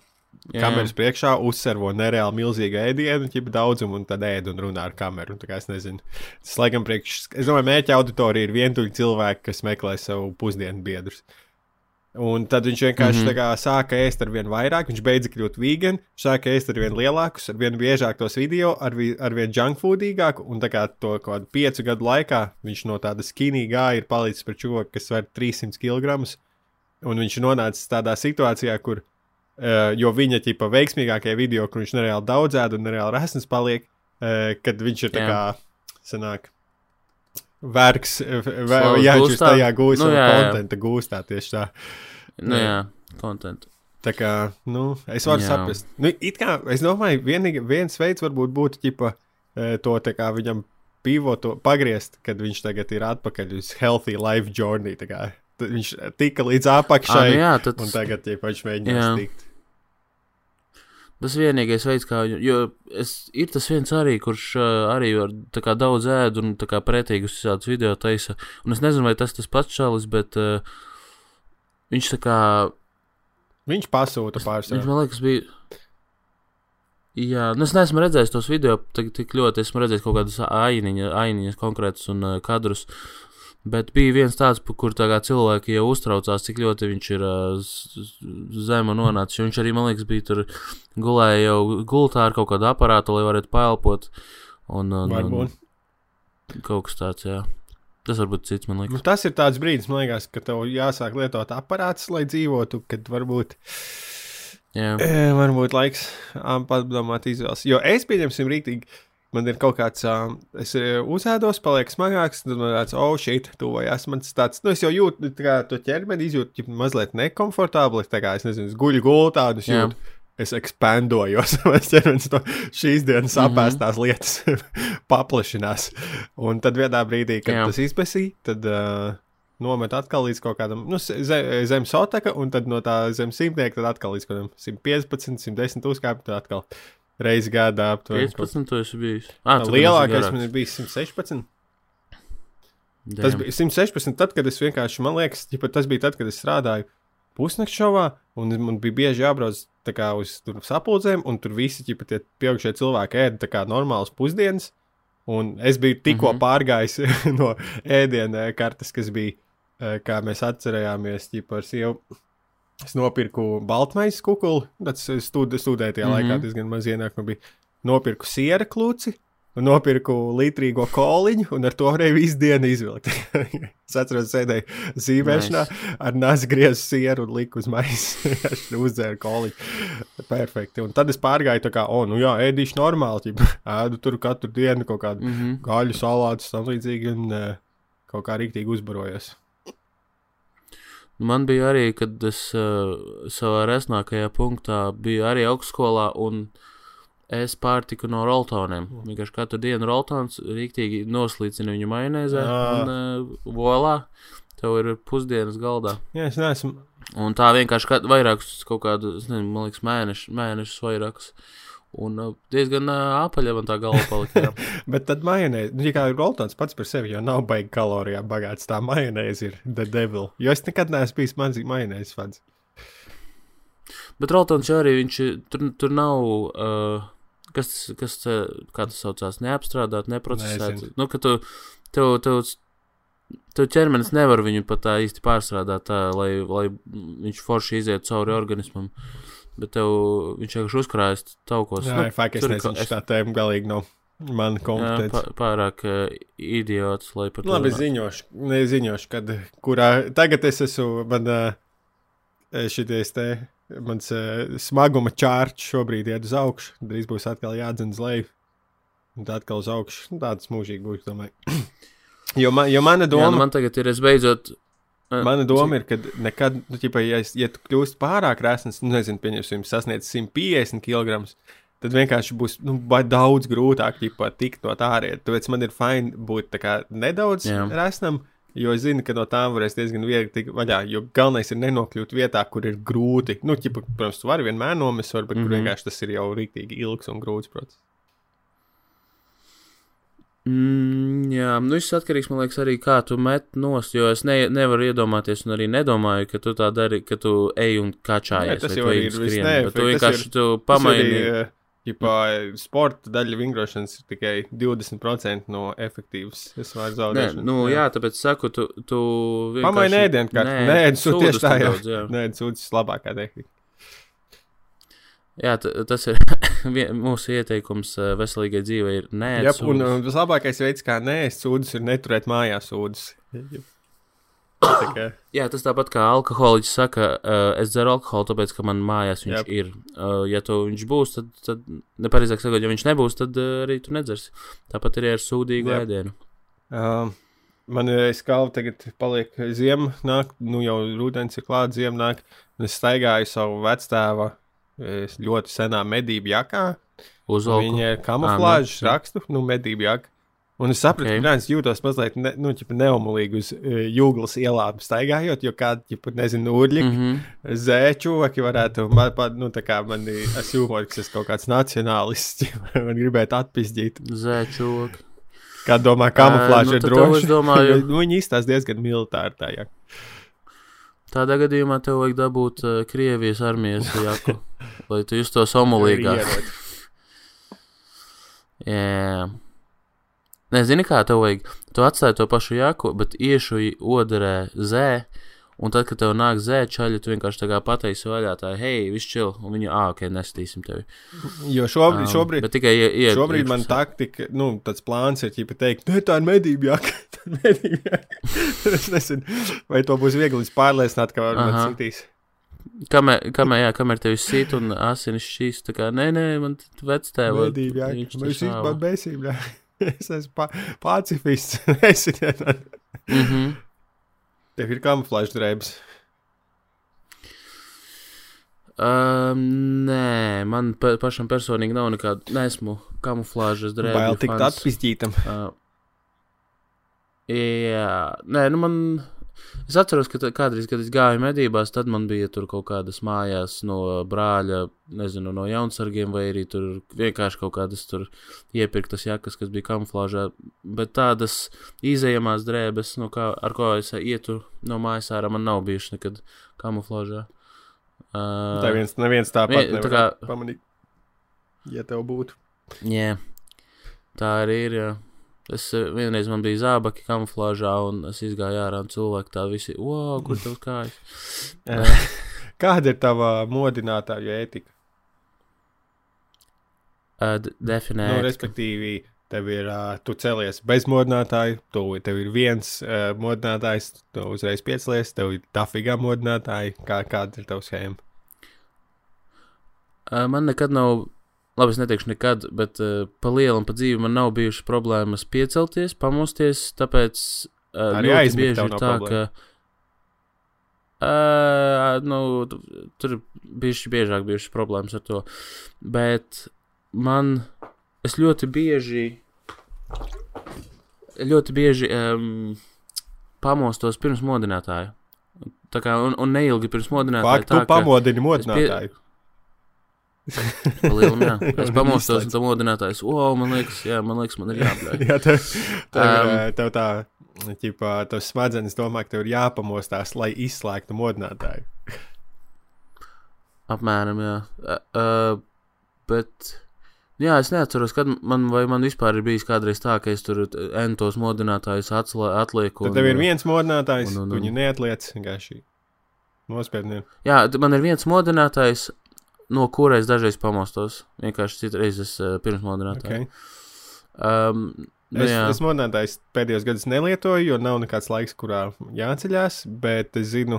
Jā. kameras priekšā uzsvervo nereāli milzīgu ēdienu, ķipa daudzumu, un tad ēd un runā ar kameru. Es nezinu, tas laikam priekš, es domāju, mērķa auditorija ir vientuļi cilvēki, kas meklē savu pusdienu biedrus. Un tad viņš vienkārši mm -hmm. sāka ēst ar vien vairāk, viņš beidza kļūt vegan, viņš sāka ēst ar vien lielākus, ar vien biežāk tos video, ar, vi, ar vien junkfoodīgāku, un tā kā to kaut kādu piecu gadu laikā viņš no tāda skinī gāja ir palicis par čoku, kas sver 300 kg. Un viņš nonāca tādā situācijā, kur, uh, jo viņa ķipa veiksmīgākie video, kur viņš nereāli daudz ēd un nereāli resns paliek, uh, kad viņš ir tā Jā. kā, sanāk, Slavas vai jā, gūstā? tajā gūst Nu, jā, jā. kontentu, gūstā tieši tā. Nu, Jā. jā, kontent. Tā kā, nu, es varu Jā. jā. saprast. Nu, it kā, es domāju, vienīgi, viens veids varbūt būtu, ķipa, eh, to tā kā viņam pivotu pagriezt, kad viņš tagad ir atpakaļ uz healthy life journey. viņš tika līdz Ah, apakšai, nu jā, tad un tagad, ja viņš Jā. mēģinās tikt. Tas vienīgais veids, kā viņu. Jo es, ir tas viens arī, kurš uh, arī var tā kā daudz ēd un tā kā pretīgus visādus video taisa. Un es nezinu, vai tas tas pats čalis, bet uh, viņš tā kā. Viņš pasūta Viņš pārsvarā. man liekas, bija. Jā, nu es neesmu redzējis tos video tik, tik ļoti. Esmu redzējis kaut kādas ainiņa, ainiņas konkrētas un uh, kadrus. Bet bija viens tāds, pa kur tā kā cilvēki jau uztraucās, cik ļoti viņš ir uh, zema nonācis. Viņš arī, man liekas, bija tur gulēja jau gultā ar kaut kādu aparātu, lai varētu paelpot. Un, un, un Varbūt. kaut kas tāds, jā. Tas varbūt cits man Nu, liekas. tas ir tāds brīdis, man liekas, ka tev jāsāk lietot aparātus, lai dzīvotu, kad varbūt, Jā, e, varbūt laiks padomāt izvēles. Jo es pieņemsim rītīgi, man ir kaut kāds, um, es uzēdos, paliek smagāks, tad man tāds, oh, šeit, tuvojas man tas tāds, nu, es jau jūtu, tā kā to ķermeni izjūtu, ja mazliet nekomfortabli, tā kā, es nezinu, es guļu gultā, un es jūtu, es ekspandojos, mans ķermenis to šīs dienas Mhm. apēstās lietas paplašinās. Un tad vienā brīdī, kad Jā. Jā. tas izpēsīja, tad uh, nomet atkal līdz kaut kādam nu, zem, zem sotaka, un tad no tā zem simtnieka atkal līdz kaut kādam 115, 110 uzkāpt, tad atkal reizi gadā aptuveni. kaut- 15. tu esi bijis. Ah, Lielākais man bijis 116. Damn. Tas bija 116, tad, kad es vienkārši, man liekas, ķipa, tas bija tad, kad es strādāju pusnakts šovā, un man bija bieži jābrauc kā, uz sapulcēm, un tur visi ķipa, tie pieaugušie cilvēki ēda tā kā normālas pusdienas. Un es biju tikko mm. -hmm. pārgājis no ēdienu kartes, kas bija, eh, kā mēs atcerējāmies, ķipa, ar sievu. Es nopirku baltmaiņas kukuli, tas stud, studēju tajā mm -hmm. laikā diezgan maz ienāk. Man bija nopirku siera kluci, nopirku litrīgo koliņu, un ar to varēju visu dienu izvilkt. es atceros, sēdēju zīmēšanā, nice. ar nazi griezu sieru un liku uz maisa. Es uzdzēru koliņu. Perfekti. Un tad es pārgāju tā kā, o, nu jā, ēdīšu normāli. Ķip, ēdu tur katru dienu kaut kādu Mm -hmm. gaļu, salātus, tam līdzīgi, un uh, kaut kā rīktīgi uzbarojos. Man bija arī, kad es uh, savā resnākajā punktā biju arī augstskolā, un es pārtiku no roltoniem. Vienkārši katru dienu roltons rīktīgi noslīcina viņu majonēzē un uh, volā. Tev ir pusdienas galdā. Jā, es neesmu. Un tā vienkārši vairākus kaut kādu, es nezinu, man liekas, mēnešus, mēnešus vairākus. Un uh, diezgan uh, apaļa man tā galva palika. Bet tad majonēze, nu, ja kā ir roltons pats par sevi, jau nav baigi kalorijām bagāts. Tā majonēze ir the devil. Jo es nekad neesmu bijis mazs majonēzes fans. Bet roltons arī viņš tur, tur nav. Uh, kas, kas tā- kā tas saucās? Neapstrādāt, neprocesēt. Nezinu. Nu, ka tu, tev, tev, tev ķermenis nevar viņu pat tā īsti pārstrādāt, tā, lai, lai viņš forši iziet cauri organismam. Bet tev viņš vienkārši uzkrājas taukos. Jā, Nu, fakt, es nezinu, es- šī tēma galīgi nav mana jā, kompetence. pā- pārāk uh, idiots, lai par to Labi, ziņošu, neziņošu, kad, kurā tagad es esmu, man šities te, mans eh, smaguma čārts šobrīd iet uz augšu, drīz būs atkal jādzen uz leju, un tad atkal uz augšu, tāds mūžīgi būs, domāju. jo, man, jo mana Jā, doma, nu man tagad ir, es beidzot. Mana doma ir, ka nekad, nu, ķipa, ja, es- ja tu kļūsi pārāk resns, nu, nezinu, pieņemsim, sasniedz 150 kg. Tad vienkārši būs nu, daudz grūtāk ķipa, tikt no tā ārā. Tāpēc man ir fini būt kā nedaudz Jā. resnam, Jo es zinu, ka no tām varēs diezgan viegli tikt vaļā. Jo galvenais ir nenokļūt vietā, kur ir grūti. Nu, ķipa, protams, tu vari vienmēr nomest, var, bet mm. -hmm. vienkārši tas ir jau rīktīgi ilgs un grūts process. Mm, jā, nu viss atkarīgs, man liekas, arī kā tu met nost, jo es ne, nevaru iedomāties un arī nedomāju, ka tu tā dari, ka tu ej un kačājies. Nē, tas jau ir bet Tu vienkārši tu pamaini. arī, eh, Ģipā, sporta daļa vingrošanas ir tikai 20% no efektīvas svāra Nē, zaudēšanas. nu, jā, tāpēc saku, tu, tu Pamaini vienkārši- ēdienu kārtu. Nē, Nē, sūd sūdus tieši tā, jā. jā. Nē, sūdzes labākā tehnika. Jā, tas ir mūsu ieteikums eh, veselīgai dzīvei ir nē, Jā, un uh, vislabākais veids, kā nēst sūdzes, ir neturēt mājās sūdzes. Jā, tas tāpat kā alkoholiķis saka, uh, es dzeru alkoholu, tāpēc, ka man mājās viņš Jep. ir. Uh, ja tu viņš būs, tad, tad nepareizāk sakot, ja viņš nebūs, tad uh, arī tu nedzersi. Tāpat arī ar sūdīgu ēdienu. Um, man ir skalva tagad paliek ziema, nāk, nu jau rudens ir klāts, ziema nāk, un es staigāju savu vecstāva eh, ļoti senā medību jakā. Uzvalku. Viņa ir kamuflāžas Ah, nu, rakstu, nu, medību jaka. Un es sapratu, Ok. ka okay. jūtos mazliet ne, nu, ķipa, neomulīgi uz uh, jūglas ielām staigājot, jo kādi, ķipa, nezinu, urļi, mm Mm -hmm. zēčuvaki varētu, man, pa, nu, tā kā man ir humors, ka es kaut kāds nacionālists, man gribētu atpizdīt. Zēčoki. Kā domā, kamuflāža nu, ir droša. es domāju- nu, viņi izstāsta diezgan militāri tā, jā. Tādā gadījumā tev vajag dabūt uh, Krievijas armijas jaku, lai tu justos omulīgāk. Jā. Nezini, kā tev vajag. Tu atstāji to pašu jaku, bet iešuji odarē zē Un tad, kad tev nāk zēta čaļi, tu vienkārši pateiksi vaļā, tā, hei, viss čil, un viņu, ah, ok, nestīsim tevi. Jo šobrīd, Um, šobrīd, tikai ie, ie, šobrīd man taktika, nu, tāds plāns ir, ja teikt, ne, tā ir medību jaka. tā ir medību jaka. es nezinu, vai to būs viegli pārliecināt, ka Aha. citīs. Kamēr, kamēr, jā, kamēr tevi sit un asinis šīs, tā kā, nē, nē, man vectēva. Medību jaka. viņš šāva. vispār besību. Es esmu pa pacifists. Es Mhm. Tev ir kamuflāžu drēbes. Um, nē, man pa, pašam personīgi nav nekāda. Nesmu kamuflāžas drēbju. Bail tikt fans. atpistītam. Uh, jā, nē, nu man. Es atceros, ka tā- kādreiz, kad es gāju medībās, tad man bija tur kaut kādas mājās no brāļa, nezinu, no jaunsargiem, vai arī tur vienkārši kaut kādas tur iepirktas jakas, kas bija kamuflāžā. Bet tādas izējamās drēbes, no kā, ar ko es ietu no mājas ārā, man nav bijušas nekad kamuflāžā. Uh, Tā viens, neviens tāpat Vie- tā kā- pamanīt. Ja tev būtu. Jā, tā arī ir. Jā. Es eh, vienreiz man bija zābaki kamuflāžā, un es izgāju ārā, un cilvēki tā visi, wow, kur tev kājas? Eh, Kāda ir tava modinātāja ētika? Uh, definē. Nu, respektīvi, tev ir, uh, tu celies bez modinātāja, tu, tev ir viens uh, modinātājs, tu uzreiz piecelies, tev ir dafīgā modinātāja. Kā, kāda ir tava schēma? uh, man nekad nav, labi, es neteikšu nekad, bet uh, pa lielu un pa dzīvi man nav bijušas problēmas piecelties, pamosties, tāpēc uh, Arī ļoti bieži ir tā, problēma? ka. Uh, nu, tu- tur bija biežāk bijušas problēmas ar to. Bet man, es ļoti bieži, ļoti bieži um, pamostos pirms modinātāja. Tā kā, un, un neilgi pirms modinātāja. Fakt, tu pamodini modinātāju. Pa lielam, jā. Es pamostos, un tam modinātājs, wow, man liekas, jā, man liekas, man ir jābļauj. Jā, tev, tev, um, ir, tev tā, ķipā, tavs smadzenes domā, ka tev ir jāpamostās, lai izslēgtu modinātāju. Apmēram, jā. Uh, uh, bet, jā, es neatceros, kad man, vai man vispār ir bijis kādreiz tā, ka es tur entos modinātājus atlieku. Tad tev ir viens modinātājs, un- un- un, un, viņu neatliec vienkārši. Nospiedni. Jā, man ir viens modinātājs, no kura es dažreiz pamostos. Vienkārši citreiz es uh, pirms modinātāja. Okay. Um, nu, Es, jā. es modinātājs pēdējos gados nelietoju, jo nav nekāds laiks, kurā jāceļās, bet es zinu,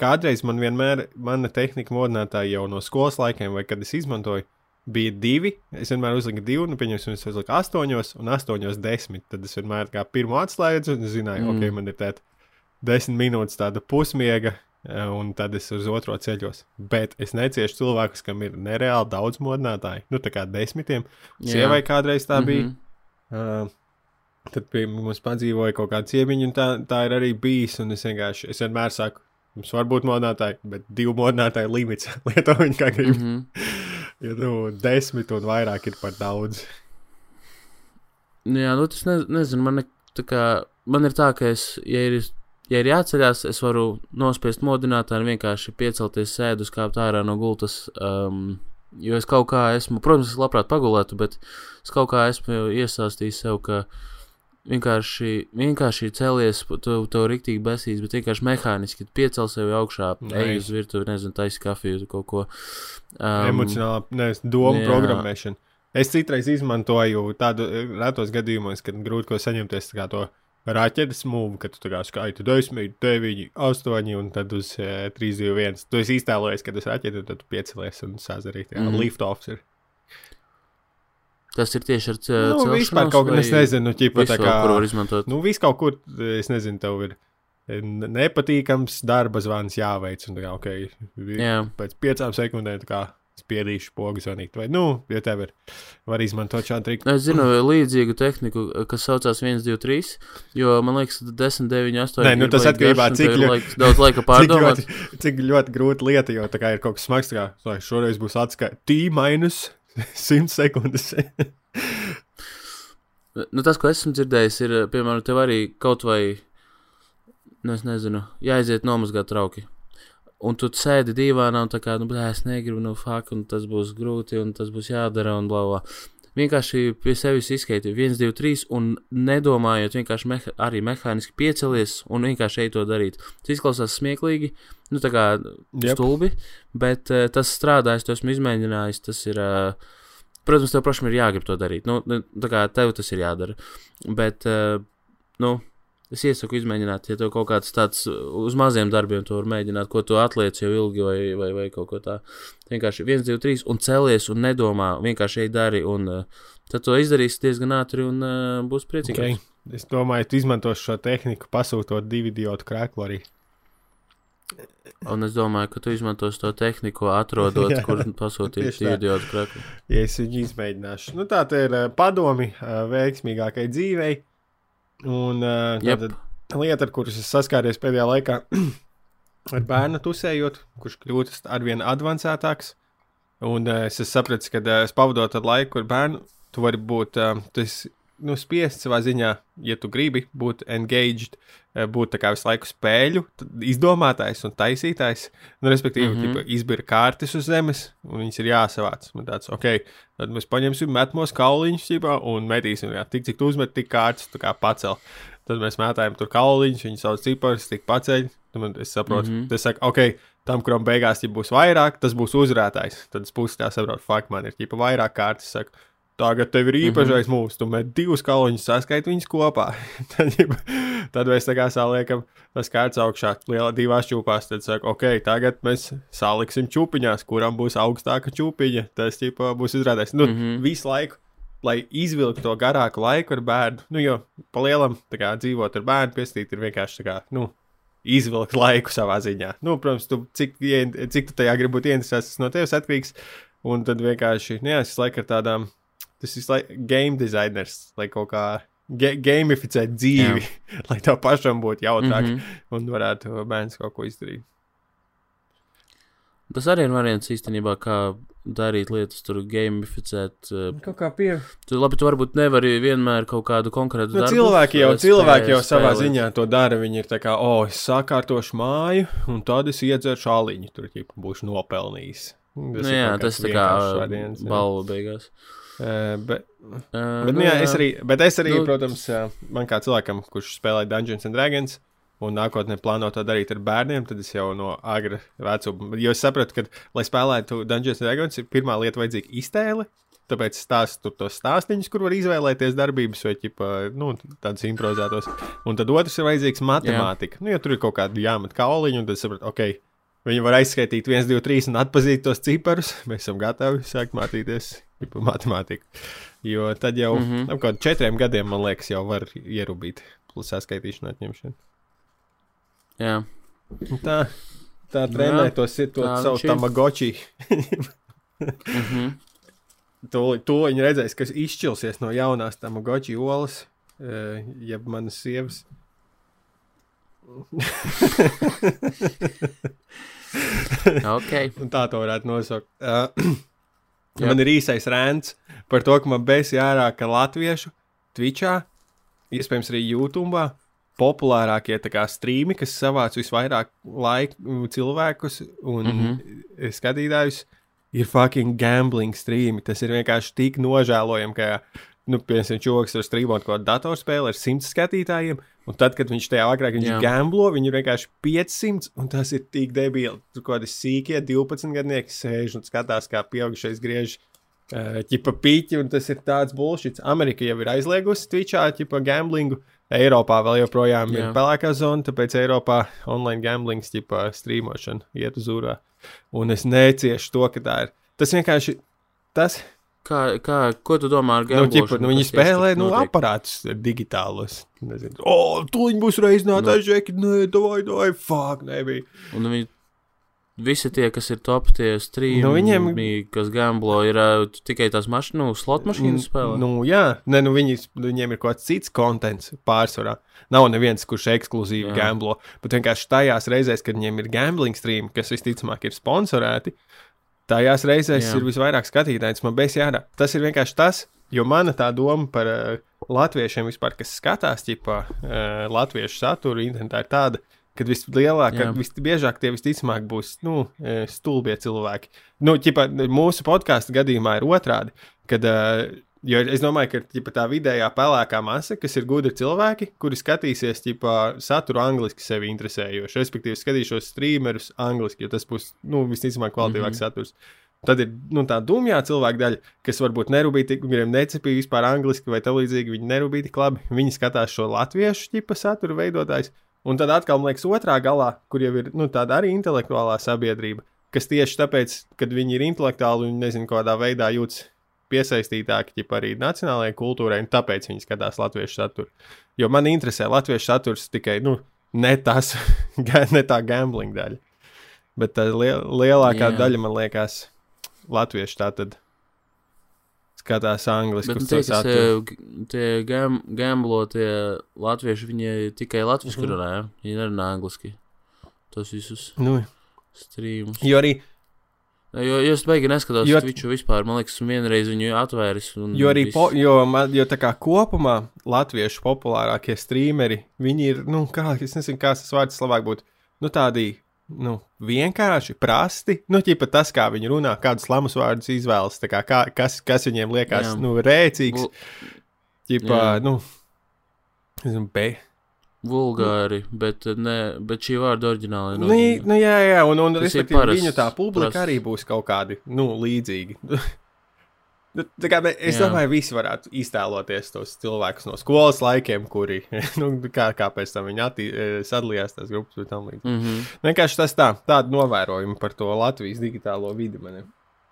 kādreiz man vienmēr, mana tehnika modinātāja jau no skolas laikiem, vai kad es izmantoju, bija divi. Es vienmēr uzliku divu, nu, pieņemsim, es uzliku astoņos un astoņos desmit. Tad es vienmēr kā pirmo atslēdzu un zināju, mm. Ok, man ir tāda desmit minūtes tāda pusmiega. Eh, Un tad es uz otro ceļos. Bet es neciešu cilvēkus, kam ir nereāli daudz modinātāju. Nu, tā kā desmitiem. Sievai kādreiz tā bija. Mhm. Uh, tad pie mums padzīvoja kaut kāda ciemiņa, un tā, tā ir arī bijis. Un es vienkārši, es vienmēr saku, mums var būt modinātāji, bet divu modinātāju limits. Lieto viņi kā grib. Mm. -hmm. Ja nu desmit un vairāk ir par daudz. Jā, nu tas ne, nezinu, man, ne, kā, man ir tā, ka es, ja ir, ja ir jāceļās, es varu nospiest modinātāju un vienkārši piecelties sēdus, kāpt ārā no gultas. Um, jo es kaut kā esmu, protams, es labprāt pagulētu, bet es kaut kā esmu iesāstījis sev, ka vienkārši, vienkārši celies, tu to riktīgi besīs, bet vienkārši mehāniski piecel sevi augšā, ej uz virtuvi, nezinu, taisi kafiju, kaut ko. Um, Emocionālā, nevis domu jā. programmēšana. Es citreiz izmantoju tādu eh, retos gadījumos, kad grūti ko saņemties kā to raķetes mūvu, kad tu tā kā skaiti 10, 9, 8 un tad uz uh, 3, 2, 1. Tu esi iztēlojies, kad uz raķeti, tad tu piecelies un sazarīt. Jā, mm lift offs ir. Tas ir tieši ar ce- Nu, celšanos vispār kaut kā, es nezinu, ķipa tā kā. Kur var izmantot? Nu, viss kaut kur, es nezinu, tev ir n- nepatīkams darba zvans jāveic. Un, tā kā, vi- Jā. pēc piecām sekundēm tā kā spiedīšu pogu zvanīt. Vai, nu, ja tev ir, var izmantot šādu triku. Es zinu līdzīgu tehniku, kas saucās 1, 2, 3. Jo man liekas, ka 10, 9, 8. Nē, nu, tas atkarībā, garš, un cik ļo- laiks, daudz laika Cik pārdomāt. ļoti, cik ļoti grūta lieta, jo tā kā ir kaut kas smags, tā kā lai šoreiz būs atskaita T minus 100 sekundes. Nu, tas, ko esmu dzirdējis, ir, piemēram, tev arī kaut vai, nu, es nezinu, jāiziet nomazgāt trauki. Un tu sēdi divānā un tā kā, nu, blē, es negribu, nu, fuck, un tas būs grūti, un tas būs jādara, un blā, blā. vienkārši pie sevis izskaiti 1, 2, 3 un nedomājot, vienkārši meha arī mehāniski piecelies un vienkārši ej to darīt. Tas izklausās smieklīgi, nu tā kā Jep. stulbi, bet uh, tas strādājas, to esmu izmēģinājis, tas ir. Uh, Protams, tev pašam ir jāgrib to darīt. Nu, nu, tā kā tev tas ir jādara. Bet, uh, nu, es iesaku izmēģināt, ja tev kaut kāds tāds uz maziem darbiem to var mēģināt, ko tu atliec jau ilgi vai, vai, vai kaut ko tādu. Vienkārši viens, divi, trīs, un celies un nedomā, vienkārši ej dari, un uh, tad to izdarīsi diezgan ātri un uh, būs priecīgs. Okay. Es domāju, tu izmantosi šo tehniku, pasūtot divu idiotu krēklu arī. Un es domāju, ka tu izmantosi to tehniku, atrodot, kur pasūtīt tā. idiotu kreklu. Ja es viņu izmēģināšu. Nu, tā ir uh, padomi uh, veiksmīgākai dzīvei. Un uh, Jep. tātad lieta, ar kuras es saskāries pēdējā laikā, ar bērnu tusējot, kurš kļūst arvien avansētāks. Un uh, es esmu sapratis, ka uh, es pavadot ar laiku ar bērnu, tu vari būt uh, tas, nu, spiests savā ziņā, ja tu gribi būt engaged, būt tā kā visu laiku spēļu izdomātājs un taisītājs. Nu, respektīvi, mm. -hmm. izbira kārtas uz zemes, un viņas ir jāsavāc. Un tāds, ok, tad mēs paņemsim metmos kauliņus ķipā, un metīsim, jā, tik cik tu uzmet, tik kārtas tu kā pacel. Tad mēs mētājam tur kauliņus, viņi sauc ciparus, tik paceļ. Man- Es saprotu, mm. -hmm. tas saka, ok, tam, kuram beigās ja būs vairāk, tas būs uzvarētājs. Tad es pusi tā saprotu, fuck, man ir ķipa vairāk kārtas. Saku, Tagad tev ir īpašais mm -hmm. mūžs, tu met divus kauliņus, saskaiti viņus kopā. tad, tad mēs tā kā saliekam tas kārtas augšā, lielā divās čūpās. Tad saka, ok, tagad mēs saliksim čūpiņās, kuram būs augstāka čūpiņa. Tas ģipa, būs izrādājis. Nu, mm Mhm. -hmm. Visu laiku, lai izvilktu to garāku laiku ar bērnu. Nu, jo pa lielam kā, dzīvot ar bērnu, piestīt ir vienkārši kā. Nu, Izvilkt laiku savā ziņā. Nu, protams, tu, cik, cik tu tajā gribi būt interesēts, tas no tevis atkarīgs. Un tad vienkārši, nu, es laiku ar tādām, tas ir like game designers, lai kaut kā ga gamificēt dzīvi, lai tev pašam būtu jautrāk mm. -hmm. un varētu bērns kaut ko izdarīt. Tas arī ir variants īstenībā, kā darīt lietas, tur gamificēt. uh, Kaut kā pie. Tu, labi, tu varbūt nevari vienmēr kaut kādu konkrētu Nu, darbu. cilvēki jau, cilvēki jau savā spēlēt. ziņā to dara. Viņi ir tā kā, o, oh, es sakārtošu māju, un tad es iedzeršu aliņu. Tur jau būšu nopelnījis. Tas Nu, jā, tas tā kā jā. balva beigās. Uh, bet, Uh, bet, nu, jā, es arī, bet es arī, Nu- nu, protams, uh, man kā cilvēkam, kurš spēlē Dungeons and Dragons, un nākotnē plāno to darīt ar bērniem, tad es jau no agra vecuma. Jo es sapratu, ka, lai spēlētu Dungeons and Dragons, ir pirmā lieta vajadzīga iztēle. Tāpēc stāstu tos stāstīņus, kur var izvēlēties darbības, vai ķipa, nu, tādus improvizētos. Un tad otrs ir vajadzīgs matemātika. Nu, ja tur ir kaut kāda jāmet kauliņa, un tad sapratu, ok, viņi var aizskaitīt 1, 2, 3 un atpazīt tos ciparus. Mēs esam gatavi sākt mācīties ķipa, matemātiku. Jo tad jau mm. -hmm. ap kādiem četriem gadiem, man liekas, jau var ierubīt plus saskaitīšanu atņemšanu. Jā, Un Tā, tā Nu trenē to, si- to tā savu tamagoči. mhm. to, to viņi redzēs, kas izšķilsies no jaunās tamagoči olas, uh, jeb manas sievas. ok. Un tā to varētu nosaukt. Uh, Jā. man ir īsais rēns par to, ka man bēs jārā, ka latviešu Twitchā, iespējams arī YouTube, populārākie strīmi, kas savāc visvairāk laiku cilvēkus un mm. -hmm. skatītājus, ir fucking gambling strīmi. Tas ir vienkārši tik nožēlojami, ka, nu, piemēram, čoks ar strīmot kaut kādu datorspēli ar simts skatītājiem, un tad, kad viņš tajā agrāk viņš gamblo, viņi ir vienkārši 500, un tas ir tik debīli. Tur kaut kādi sīkie 12 gadnieki sēž un skatās, kā pieaugušais griež. Uh, ķipa pīķi, un tas ir tāds bullshit. Amerika jau ir aizliegusi Twitchā, ķipa gamblingu. Eiropā vēl joprojām ir Jā. pelēkā zona, tāpēc Eiropā online gamblings, ķipa strīmošana iet uz ūrā. Un es neciešu to, ka tā ir. Tas vienkārši, tas, Kā, kā, ko tu domā ar nu, gamblošanu? ķipa, nu viņi spēlē, nu, notiek? aparātus digitālos. Nezinu, o, tu viņi būs reizinātāji, žeki, nē, davai, davai, fuck, nebija. Un viņi visi tie, kas ir top, tie strīmi, Nu, viņiem- kas gamblo, ir uh, tikai tās mašīnas, nu, slot mašīnas spēlē. Nu, jā, ne, nu, viņi, viņiem ir kaut kāds cits kontents pārsvarā. Nav neviens, kurš ekskluzīvi Jā. gamblo. Bet vienkārši tajās reizēs, kad viņiem ir gambling stream, kas visticamāk ir sponsorēti, tajās reizēs Jā. ir visvairāk skatītājs. Man beigas jārā. Tas ir vienkārši tas, jo mana tā doma par uh, latviešiem vispār, kas skatās ķipā, uh, latviešu saturu internetā, ir tāda. Kad vislielākā, Jā. visbiežāk tie visticamāk būs nu, eh, stulbie cilvēki. Nu, ķipa, mūsu podkāstu gadījumā ir otrādi, kad uh, Jo es domāju, ka ģipa, tā vidējā pelēkā masa, kas ir gudri cilvēki, kuri skatīsies ģipa, saturu angliski sevi interesējoši, respektīvi skatīšos streamerus angliski, jo tas būs nu, visticamāk kvalitīvāks mm -hmm. saturs. Tad ir nu, tā dumjā cilvēka daļa, kas varbūt nerūpīgi, kuriem necepīja vispār angliski vai tā līdzīgi. Viņi nerūpīgi labi. Viņi skatās šo latviešu tipu satura veidotājs. Un tad atkal, man liekas, otrā galā, kur jau ir nu, tāda arī intelektuālā sabiedrība, kas tieši tāpēc, kad viņi ir intelektuāli un nezinu, kādā veidā jūtas piesaistītāki arī nacionālajai kultūrai, un tāpēc viņi skatās latviešu saturu. Jo man interesē latviešu saturs tikai nu, ne, tas, ne tā gambling daļa, bet tā lielākā Jā. daļa man liekas latvieši tā tad skatās angliski. Bet tie, kas eh, tie gam, gamblotie latvieši, viņi tikai latviešu mm -hmm. runā, ja? viņi nerunā angliski. Tos visus nu. streamus. Jo arī Jo, jo es beigās neskatos jo, Twitchu vispār. Man liekas, vienreiz viņu atvēris. Jo arī po, jo, man, jo tā kā kopumā latviešu populārākie streameri, viņi ir, nu, kā, es nezinu, kā tas vārds labāk būtu, nu, tādi nu, vienkārši, prasti. Nu, ķipa tas, kā viņi runā, kādus lamus vārdus izvēlas, kā, kā, kas, kas viņiem liekas, Jā. nu, rēcīgs. Ķipa, nu, zinu, be. Vulgāri, bet, ne, bet šī vārda oriģināli ir. Nu, nu, jā, jā, un, un respektīvi, viņu tā publika paras. arī būs kaut kādi, nu, līdzīgi. Nu, kā, es Jā. domāju, visi varētu iztēloties tos cilvēkus no skolas laikiem, kuri, nu, kā, kā pēc tam viņi attī, e, sadalījās tās grupas un tam līdzīgi. Mm -hmm. Vienkārši tas tā, tāda novērojuma par to Latvijas digitālo vidi man.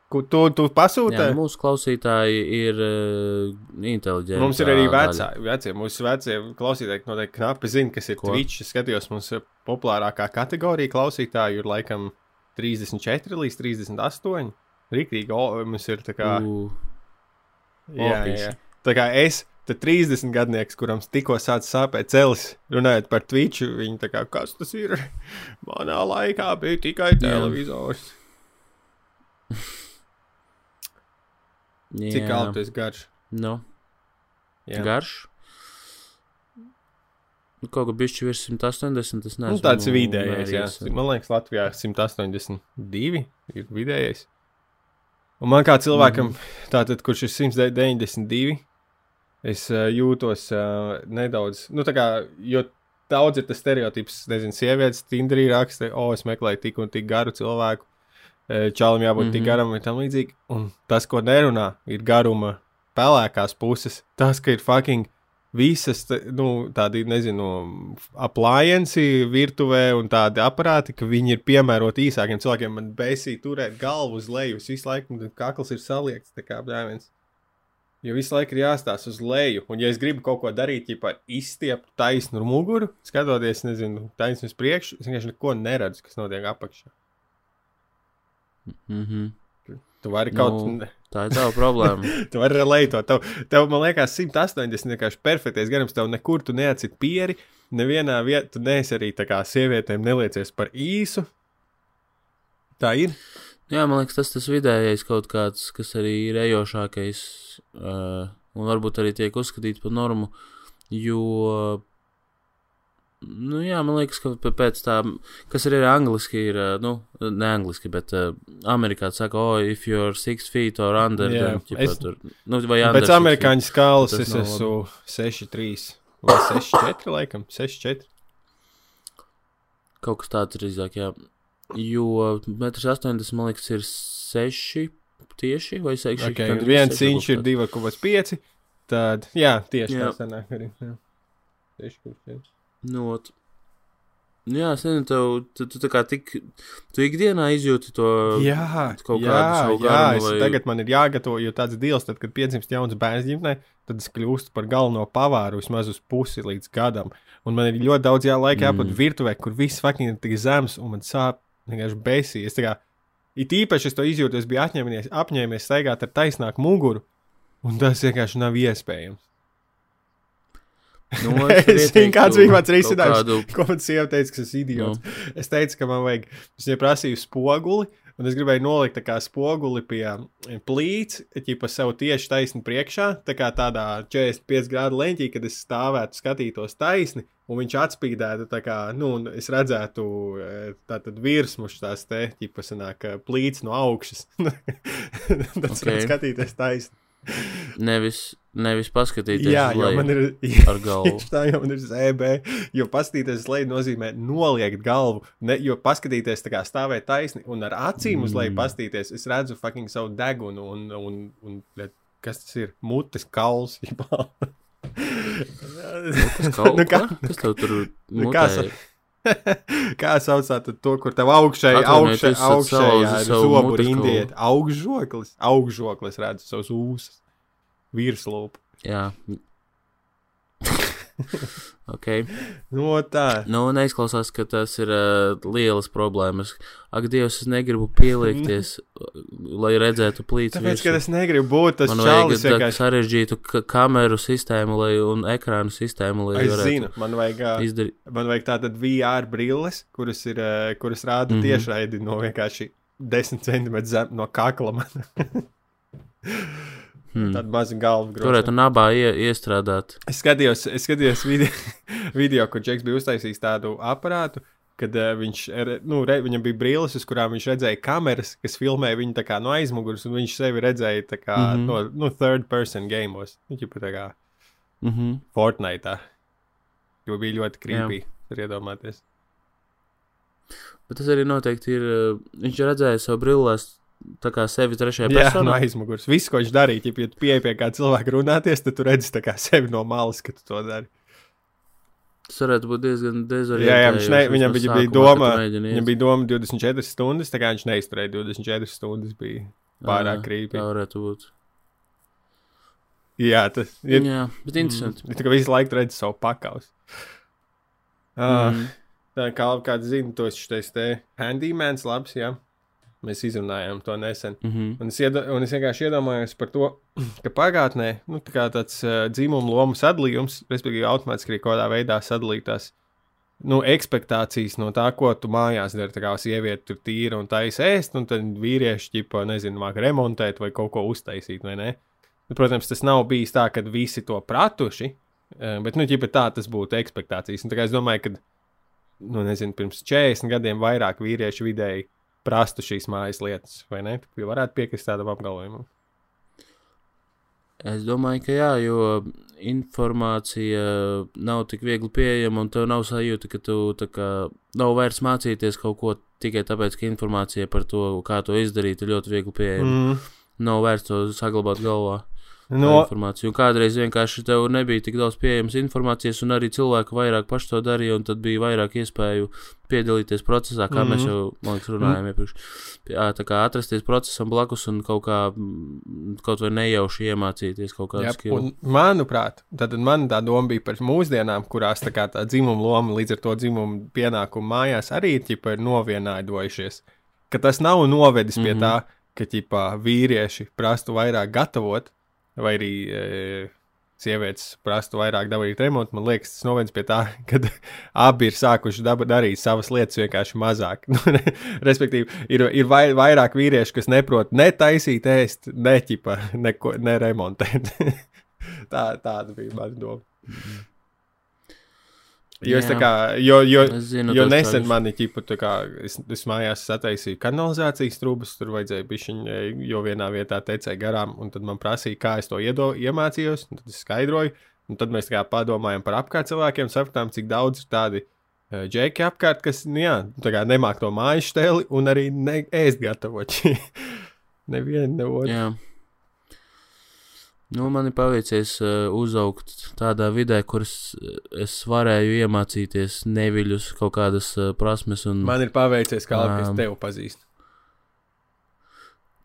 Ko tu, tu pasūti? Jā, nu, mūsu klausītāji ir uh, inteliģenti. Mums ir arī vecā, vecie, mūsu vecie klausītāji noteikti knapi zina, kas ir Ko? Twitch. Es skatījos, mums populārākā kategorija klausītāju ir laikam 34 līdz 38. Rīktīgi, mums ir tā kā. Uh. Jā, jā. Tā kā es, tad 30 gadnieks, kuram tikko sācis sāpēt celis, runājot par Twitch, viņi tā kā, kas tas ir? Manā laikā bija tikai televizors. jā. Cik altis garš? Nu. Jā. Garš? Nu, kaut kā bišķi virs 180, tas. Nu, tāds vidējais, jā. Man liekas, Latvijā 182 ir vidējais. Un man kā cilvēkam, mm -hmm. tātad, kurš ir 192, es uh, jūtos uh, nedaudz, nu, tā kā, jo daudz ir tas stereotips, nezinu, sievietes Tinderī raksta, o, es meklēju tik un tik garu cilvēku, čalam jābūt mm -hmm. tik mhm. garam vai tam līdzīgi. Un tas, ko nerunā, ir garuma pelēkās puses. Tas, ka ir fucking visas nu, tādi, nezinu, applianci virtuvē un tādi aparāti, ka viņi ir piemēroti īsākiem cilvēkiem. Man besīja turēt galvu uz leju, visu laiku kakls ir saliekts, tā kā brāļs. Jo visu laiku ir jāstāsta uz leju, un, ja es gribu kaut ko darīt, ja izstiept taisnu muguru, skatoties, nezinu, taisnu uz priekšu, es vienkārši neko neredzu, kas notiek apakšā. Mm -hmm. Tu vari kaut nu, tā ir tava problēma. tu vari relētot. Tev, tev, man liekas, 180 vienkārši perfektais garums. Tev nekur tu neatcīt pieri. Nevienā vietā tu neesi arī tā kā sievietēm neliecies par īsu. Tā ir. Jā, man liekas, tas tas vidējais kaut kāds, kas arī ir ejošākais. Uh, un varbūt arī tiek uzskatīts par normu. Jo Nu, jā, man liekas, ka pēc tā, kas arī ir angliski, ir, nu, ne angliski, bet uh, Amerikā saka, oh, if you're six feet or under, jā, then, ķipa, es, tur, nu, vai under. Pēc amerikāņu skalas es esmu 6-3 vai 6-4, laikam, 6-4. Kaut kas tāds drīzāk, jā. Jo 1,80 m, man liekas, ir 6 tieši vai 6. Okay, viens inč ir 2,5. Tad, jā, tieši jā. tā sanāk arī. Jā. 6,5. Nu, Jā, es nezinu, tev, tu, tu tā kā tik, tu ikdienā izjūti to jā, kaut jā, kādu savu jā, garumu. Vai... Tagad man ir jāgatavo, jo tāds dīls, tad, kad piedzimst jauns bērns ģimnē, tad es kļūstu par galveno pavāru vismaz uz pusi līdz gadam. Un man ir ļoti daudz jālaika mm. jāpat virtuvē, kur viss fucking ir tik zems, un man sāp vienkārši besī. Es tā kā, it īpaši es to izjūtu, es biju apņēmies, apņēmies staigāt ar taisnāku muguru, un tas vienkārši nav iespējams. Nu, es zinu, kāds bija mans risinājums. Kādu... Ko man sieva teica, ka es esmu idiots. Nu. Es teicu, ka man vajag, es viņai prasīju spoguli, un es gribēju nolikt kā spoguli pie plīts, ja pa sev tieši taisni priekšā, tā kā tādā 45 grādu leņķī, kad es stāvētu, skatītos taisni, un viņš atspīdētu, tā kā, nu, es redzētu e, tātad virsmuši tās te, ja pa sanāk plīts no augšas. Tas okay. var skatīties taisni. Nevis, nevis paskatīties Jā, uz leju man ir. ar galvu. Tā jau man ir ZB. Jo paskatīties uz leju nozīmē noliegt galvu. Ne, jo paskatīties tā kā stāvēt taisni un ar acīm uz leju Mm. paskatīties, es redzu fucking savu degunu un, un, un, un kas tas ir? Mutes kauls. Nu, kā- kas tev tur Nu, kā? Kā saucāt to, kur tev augšējā salauzis ir savu zobu rindiet, augšžoklis, augšžoklis redzu savus ūsus, virslūpu. Jā. ok. No tā. Nu, neizklausās, ka tas ir uh, lielas problēmas. Ak, Dievs, es negribu pieliekties, lai redzētu plīts. Tāpēc, ka virsū. es negribu būt tas Man vajag čalis tādu vienkārši. sarežģītu ka kameru sistēmu lai, un ekrānu sistēmu, lai Es varētu zinu, man vajag, izdarīt. man vajag tātad VR brilles, kuras, ir, ā, kuras rāda mm. -hmm. tiešraidi no vienkārši 10 centimetriem no kakla. Hmm. Tāda maza galva. groza. Turētu nabā ie, iestrādāt. Es skatījos, es skatījos video, video kur Džeks bija uztaisījis tādu aparātu, kad uh, viņš, nu, re, viņam bija brilles, uz kurām viņš redzēja kameras, kas filmēja viņu kā no aizmugures, un viņš sevi redzēja kā mm. -hmm. no nu, third person gameos. Viņš ir tā kā Mm -hmm. Fortnite. Jo bija ļoti creepy. Var iedomāties. Bet tas arī noteikti ir. uh, Viņš redzēja savu brillēs, tā kā sevi trešajā Jā, no personā. aizmugures. Viss, ko viņš darīja, ja tu pieeji pie kāda cilvēka runāties, tad tu redzi sevi no malas, ka tu to dari. Tas varētu būt diezgan dezorientējoši. Jā, jā viņš ne, viņam bija, bija doma, viņam bija doma 24 stundas, tā kā viņš neizturēja 24 stundas. Bija. pārāk creepy. Tā varētu būt. Jā, tas ir. Jā, bet interesanti. Mm, tā kā visu laiku redz savu pakaus. Uh, Mm. tā kā kāds zina, to šis te handymans labs, jā. Mēs izrunājām to nesen. Mm -hmm. Un es, iedo, un es vienkārši iedomājos par to, ka pagātnē nu, tā tāds uh, dzīvumu lomu sadalījums, respektīvi, automātiski arī kādā veidā sadalītās nu, expectācijas no tā, ko tu mājās dari. Tā kā sieviete tur tīra un taisa ēst, un tad vīrieši, ģipa, nezinu, māk remontēt vai kaut ko uztaisīt, vai ne? Nu, protams, tas nav bijis tā, ka visi to pratuši, bet, nu, ģipa, tā tas būtu expectācijas. Un tā kā es domāju, ka, nu, nezinu, pirms 40 gadiem vairāk vīrieši vidēji prastu šīs mājas lietas, vai ne? Tu varētu piekrist tādam apgalvojumam. Es domāju, ka jā, jo informācija nav tik viegli pieejama, un tev nav sajūta, ka tu kā nav vērts mācīties kaut ko tikai tāpēc, ka informācija par to, kā to izdarīt, ir ļoti viegli pieejama. Mm. Nav vērts to saglabāt galvā. No... Informāciju. Un kādreiz vienkārši tev nebija tik daudz pieejamas informācijas, un arī cilvēki vairāk paši to darīja, un tad bija vairāk iespēju piedalīties procesā, kā mm. mēs Mhm. jau, man liekas, runājām mm. iepriekš. Jā, tā kā atrasties procesam blakus un kaut kā, mm, kaut vai nejauši iemācīties kaut kādu skilu. manuprāt, tad man tā doma bija par mūsdienām, kurās tā, kā tā dzimuma loma līdz ar to dzimumu pienākumu mājās arī ķipa, ir novienaidrojušies. Ka tas nav novedis pie Mhm. mm -hmm. tā, ka ķipa, vīrieši prastu vairāk gatavot, vai arī e, sievietes prastu vairāk darīt remontu. Man liekas, tas novedis pie tā, ka abi ir sākuši darīt savas lietas vienkārši mazāk. Nu, re- Respektīvi, ir, ir vai, vairāk vīriešu, kas neprot ne taisīt, ēst, ne ķipa, neko, ne remontēt. tā, tāda bija mana doma. Jo es kā, jo, jo, Es zinu, jo nesen man ir ķipa, kā es, es mājās sataisīju kanalizācijas trūkumus, tur vajadzēja bišķiņ, jo vienā vietā tecēja garām, un tad man prasīja, kā es to iedo, iemācījos, un tad es skaidroju, un tad mēs kā padomājam par apkārt cilvēkiem, sapratām, cik daudz ir tādi uh, džeki apkārt, kas, nu jā, tā kā nemāk to māju steli un arī ne ēst gatavot. Nevienu, ne otru. Nu, man ir paveicies uh, uzaugt tādā vidē, kur es, es varēju iemācīties neviļus, kaut kādas uh, prasmes. Un Man ir paveicies, kā ka es tevi pazīstu.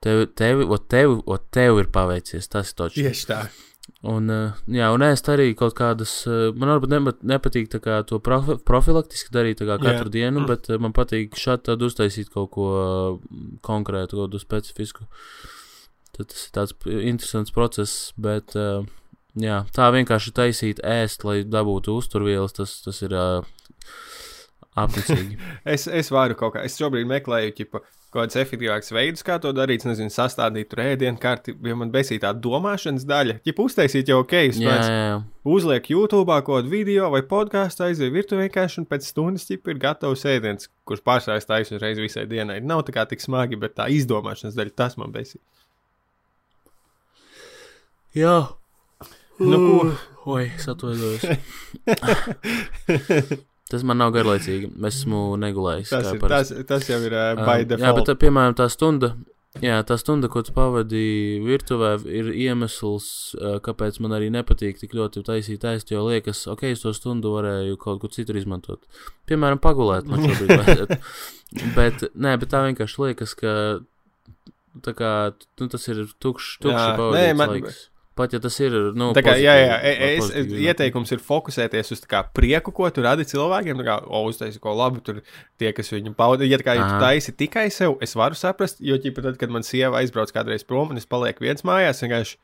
tev, tev, o tev, o tev ir paveicies. Tas ir točs. Tieši tā. Un, uh, jā, un es arī kaut kādas, uh, man varbūt nepat, nepatīk kā to profi, profilaktiski darīt kā katru dienu, bet uh, man patīk šādi uztaisīt kaut ko uh, konkrētu, kaut ko specifisku. Tad tas ir tāds interesants process, bet uh, jā, tā vienkārši taisīt ēst, lai dabūtu uzturvielas, tas, tas ir uh, apnicīgi. Es, es varu kaut kā, es šobrīd meklēju, ķipa, kaut kādus efektīvākus veidus, kā to darīt. Es Nezinu, sastādīt tur ēdienu kārti, jo man besīja tā domāšanas daļa. Ja uztaisīt jau ok, es jā, jā, jā. uzliek YouTube kaut kādu video vai podkāstu, aizēju virtuvē vienkārši, un pēc stundas ķipa ir gatavs ēdiens, kurš pārsvarā taisa uzreiz visai dienai. Nav tā kā tik smagi, bet tā izdomāšanas daļa tas man besīja. Jā, Nu, ko? Oi, atvainojos. tas man nav garlaicīgi. Es esmu negulējis. Tas, ir, tas, tas jau ir uh, Um, by Jā, bet, tā, piemēram, tā stunda, jā, tā stunda, ko tu pavadīji virtuvē, ir iemesls, uh, kāpēc man arī nepatīk tik ļoti taisīt ēst, jo liekas, ok, es to stundu varēju kaut kur citur izmantot. Piemēram, pagulēt man šobrīd vajadzētu. bet, nē, bet tā vienkārši liekas, ka tā kā, nu, tas ir tukšs, tukšs Jā, Pat ja tas ir, nu, Tā kā, jā, jā, pozitīvi, e- es, pozitīvi ieteikums ir fokusēties uz kā, prieku, ko tu radi cilvēkiem. Kā, o, uztaisi ko labu, tur tie, kas viņu pauda. Ja kā ja tu taisi tikai sev, es varu saprast, jo, ķipa, tad, kad man sieva aizbrauc kādreiz prom un es palieku viens mājās, vienkārši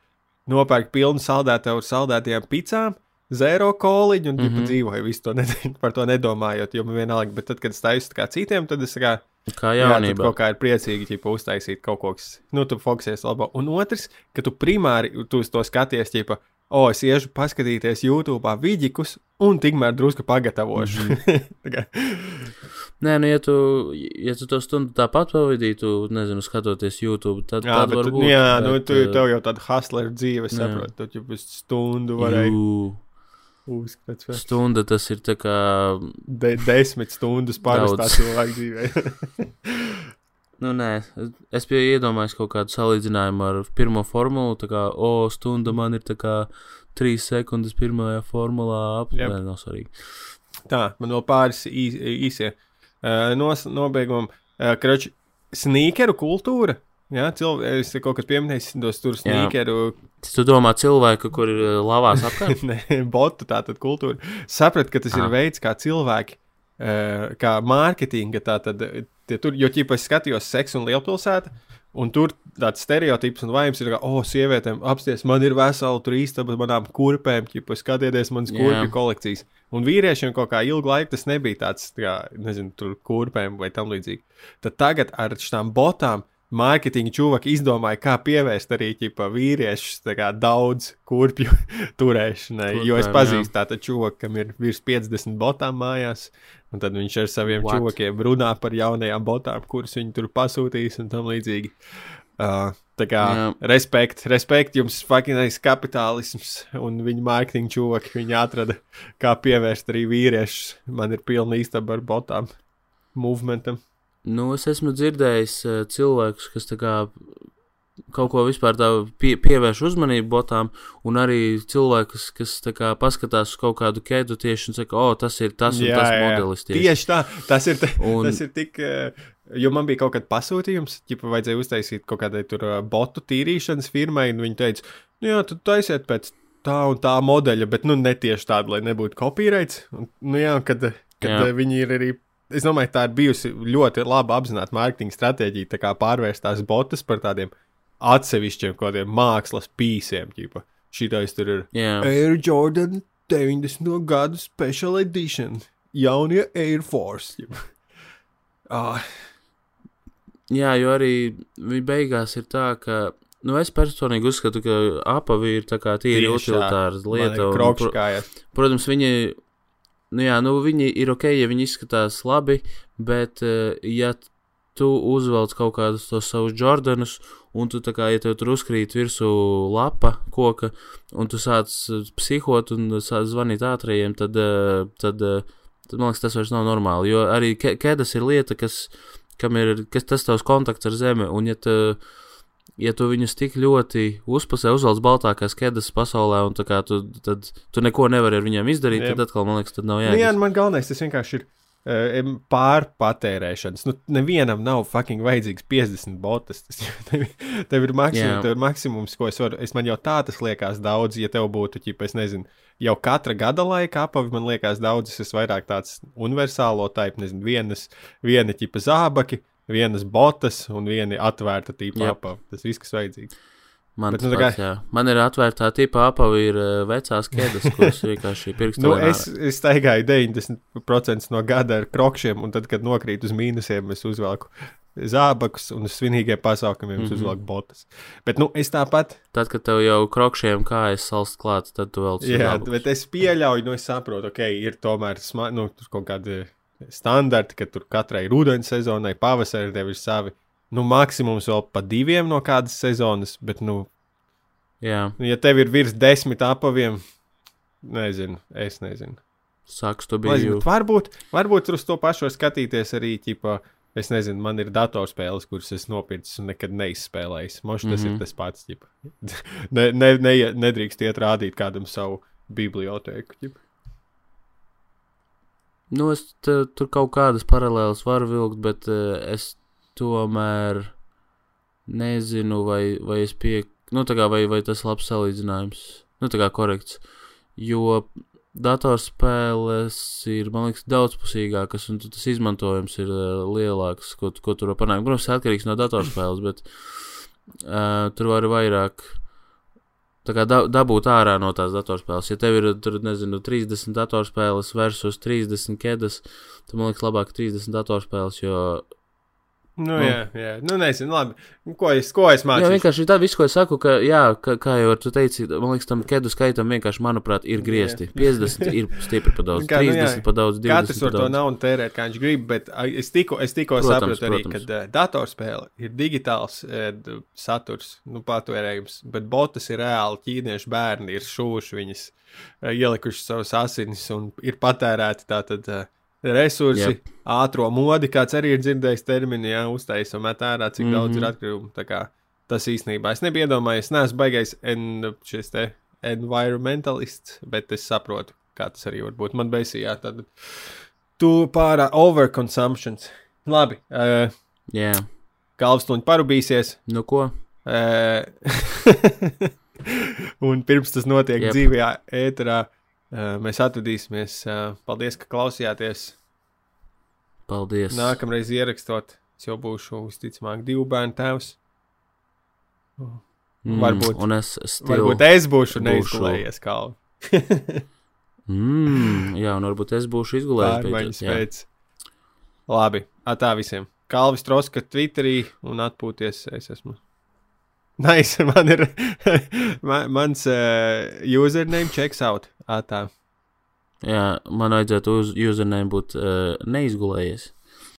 nopērku pilnu saldētāju ar saldētajām picām. Zero koliņu un mm. -hmm. dzīvoju visu to, ne, par to nedomājot, jo man vienalga, bet tad, kad es taisu kā citiem, tad es kā, Kā Jā, jaunībā. kaut kā ir priecīgi, ja uztaisīt kaut ko, kas, nu, tu fokusējies labāk. Un otrs, ka tu primāri tu uz to skaties, ja, o, es iešu paskatīties YouTube vidikus un tikmēr drusku pagatavošu. Mm. Nē, nu, ja tu, ja tu to stundu tāpat pavadītu, nezinu, skatoties YouTube, tad jā, tā bet, var tu, būt. jā, nu, bet, tu, eh, tev jau tāda hustler dzīve, jā. saproti, tu jau pēc stundu varēji jū, uzskatīt. Stunda tas ir tā kā. De, desmit stundas parastā cilvēka dzīvē. Nu, nē, es biju iedomājies kaut kādu salīdzinājumu ar pirmo formulu. Tā kā, o, stunda man ir tā kā trīs sekundes pirmajā formulā. Ap... Jep. Nē, nav svarīgi. Tā, man vēl pāris īs, īsie uh, nos, nobeigumi. Uh, Kroči, sneakeru kultūra. Jā, cilvēks, es kaut kad tos tur Jā. sneakeru, Tu domā cilvēku, kur ir eh, lavās apkārt? ne, botu tātad kultūra. Saprat, ka tas ir Ah. veids, kā cilvēki, uh, kā mārketinga, tātad, eh, tie tur, jo ķipa es skatījos seksu un lielpilsētu, un tur tāds stereotips un vaims ir, ka, oh, sievietēm apsties, man ir vesela tur īstaba manām kurpēm, ķipa skatieties manas Jā. kurpju kolekcijas. Un vīriešiem kaut kā ilgu laiku tas nebija tāds, tā kā, nezinu, tur kurpēm vai tam līdzīgi. Tad tagad ar šām botām mārketinga čūvaki izdomāja, kā pievērst arī ķipa, vīriešus tā kā, daudz kurpju turēšanai. jo es Kurpēm, pazīstu tādu čūvaku, kam ir virs 50 botām mājās, un tad viņš ar saviem What? čūvakiem runā par jaunajām botām, kuras viņi tur pasūtīs un tam līdzīgi. Uh, tā kā Jā. respekt, respekt jums, fucking kapitālisms un viņa mārketinga čūvaki. Viņi atrada, kā pievērst arī vīriešus. Man ir pilna istaba ar botām, movementam. Nu, es esmu dzirdējis uh, cilvēkus, kas kā kaut ko vispār tā pie, pievērš uzmanību botām, un arī cilvēkus, kas kā paskatās uz kaut kādu ķēdu tieši un saka, o, tas ir tas un Jā, tas jā, modelis. Tieši. Tieši tā, tas ir, Un- tas ir tik. eh, Jo man bija kaut kāda pasūtījums, ja vajadzēja uztaisīt kaut kādai tur eh, botu tīrīšanas firmai, un viņi teica, nu jā, tad taisiet pēc tā un tā modeļa, bet nu ne tieši tāda, lai nebūtu kopīraits. Nu jā, kad, kad jā. viņi ir arī. Es domāju, tā ir bijusi ļoti labi apzināta mārketinga stratēģija, tā kā pārvērst tās botas par tādiem atsevišķiem kaut kādiem mākslas pīsiem. Ķipa. Šitais tur ir Jā. Air Jordan 90. gadu special edition. Jaunie Air Force. Ah, Jā, jo arī beigās ir tā, ka. Nu, es personīgi uzskatu, ka apavi ir tā kā tīri utilitāra lieta. ir un, pro-. Protams, viņi, nu jā, nu viņi ir ok, ja viņi izskatās labi, bet eh, ja tu uzvelc kaut kādus tos savus Jordanus, un tu tā kā, ja tev tur uzkrīt virsū lapa koka, un tu sāc eh, psihot un sāc zvanīt ātrajiem, tad, eh, tad, eh, tad man liekas, tas vairs nav normāli, jo arī kēdas ir lieta, kas, kam ir, kas tas tavs kontakts ar zemi, un ja tu, ja tu viņus tik ļoti uzpasē, uzvelc baltākās kēdes pasaulē, un kā tu, tad tu neko nevari ar viņiem izdarīt, Jep. tad atkal, man liekas, tad nav Nu, jā, jēgas. nu, man galvenais tas vienkārši ir uh, pārpatērēšanas. Nu, nevienam nav fucking vajadzīgs 50 botas. Tas, tev, tev, ir maksimums, Jā. tev ir maksimums, ko es varu. Es man jau tā tas liekas daudz, ja tev būtu, ķip, es nezinu, jau katra gada laikā apavi man liekas daudz. Es esmu vairāk tāds universālo taipu, nezinu, vienas, viena ķipa zābaki. Vienas botas un viena atvērta tīpa apava. Tas viss, kas vajadzīgs. Man, Bet, nu, pats, jā. man ir atvērtā tipa apavi, ir uh, vecās kēdes, kuras vienkārši pirkstu. Nu, es, es staigāju 90% no gada ar krokšiem, un tad, kad nokrīt uz mīnusiem, es uzvelku zābakus un uz svinīgiem pasākumiem mm. -hmm. uzvelku botas. Bet nu, es tāpat, Tad, kad tev jau krokšiem kājas salst klāt, tad tu vēl jā, bet es pieļauju, nu, es saprotu, ok, ir tomēr sma, nu, tur kaut kādi standarti, ka tur katrai rudenī sezonai, pavasarī tev ir savi. Nu, maksimums vēl pa diviem no kādas sezonas, bet, nu, Jā, Ja tev ir virs desmit apaviem, nezinu, es nezinu. sāks to Nezinu, biju. bet varbūt, varbūt tur uz to pašu skatīties arī, ķipa, es nezinu, man ir datorspēles, kuras es nopirku un nekad neizspēlēju. Moš tas mm -hmm. Mhm. ir tas pats. Ķipa. ne, ne, ne, nedrīkst iet rādīt kādam savu bibliotēku. Ķipa. Nu, es te, tur kaut kādas paralēlas varu vilkt, bet uh, es tomēr nezinu, vai, vai es piekrītu. Nu, tā kā vai, vai tas ir labs salīdzinājums. Nu, tā kā korekts. Jo datorspēles ir, man liekas, daudzpusīgākas, un tas izmantojums ir uh, lielāks, ko, ko tur var panākt. Protams, atkarīgs no datorspēles, bet uh, tur var vairāk. Tā kā da, dabūt ārā no tās datorspēles. Ja tev ir, tur, nezinu, 30 datorspēles versus 30 kedas, tad man liekas, labāk 30 datorspēles, jo Nu, Nu. jā, jā. Nu, nezinu, labi. Nu, Ko es, ko es Jā, mācīju? vienkārši tā viss, ko es saku, ka, jā, ka, kā jau tu teici, man liekas, tam kedu skaitam vienkārši, manuprāt, ir griezti. 50 ir stipri pa daudz, Kā, nu, 30 jā, pa daudz, 20 Katrs var to naudu tērēt, kā viņš grib, bet es tikko, es tikko sapratu arī, ka uh, datorspēle ir digitāls uh, saturs, nu, patvērējums, bet botas ir reāli ķīniešu bērni, ir šūši viņas uh, ielikuši savus asinis un ir patērēti tātad. Uh, Resursi, yep. ātrā modi, kāds arī ir dzirdējis terminu, jā, uztaisīt un met ārā, cik mm -hmm. daudz ir atkritumu. Tas īstenībā es nebiju iedomājies, neesmu baigais en, šis te environmentalists, bet es saprotu, kā tas arī var būt. Man besījā tad tu pārā overconsumptions. Labi, uh, Jā, galvstuņi parubīsies. nu ko? Uh, un pirms tas notiek yep. dzīvajā ēterā, uh, mēs atvadīsimies. Uh, paldies, ka klausījāties. Paldies. Nākamreiz ierakstot, es jau būšu visticamāk divu bērnu tēvs. Mm, varbūt- Un es. Varbūt es būšu būšu- neizgulējies kā Mm, jā, un varbūt es būšu jā. pēc. Labi, tā visiem. Kalvis Troska Twitterī un atpūties. Es esmu. Nice, man ir man, mans uh, username checks out. Ā, tā. jā, man vajadzētu uz username būt uh, neizgulējies.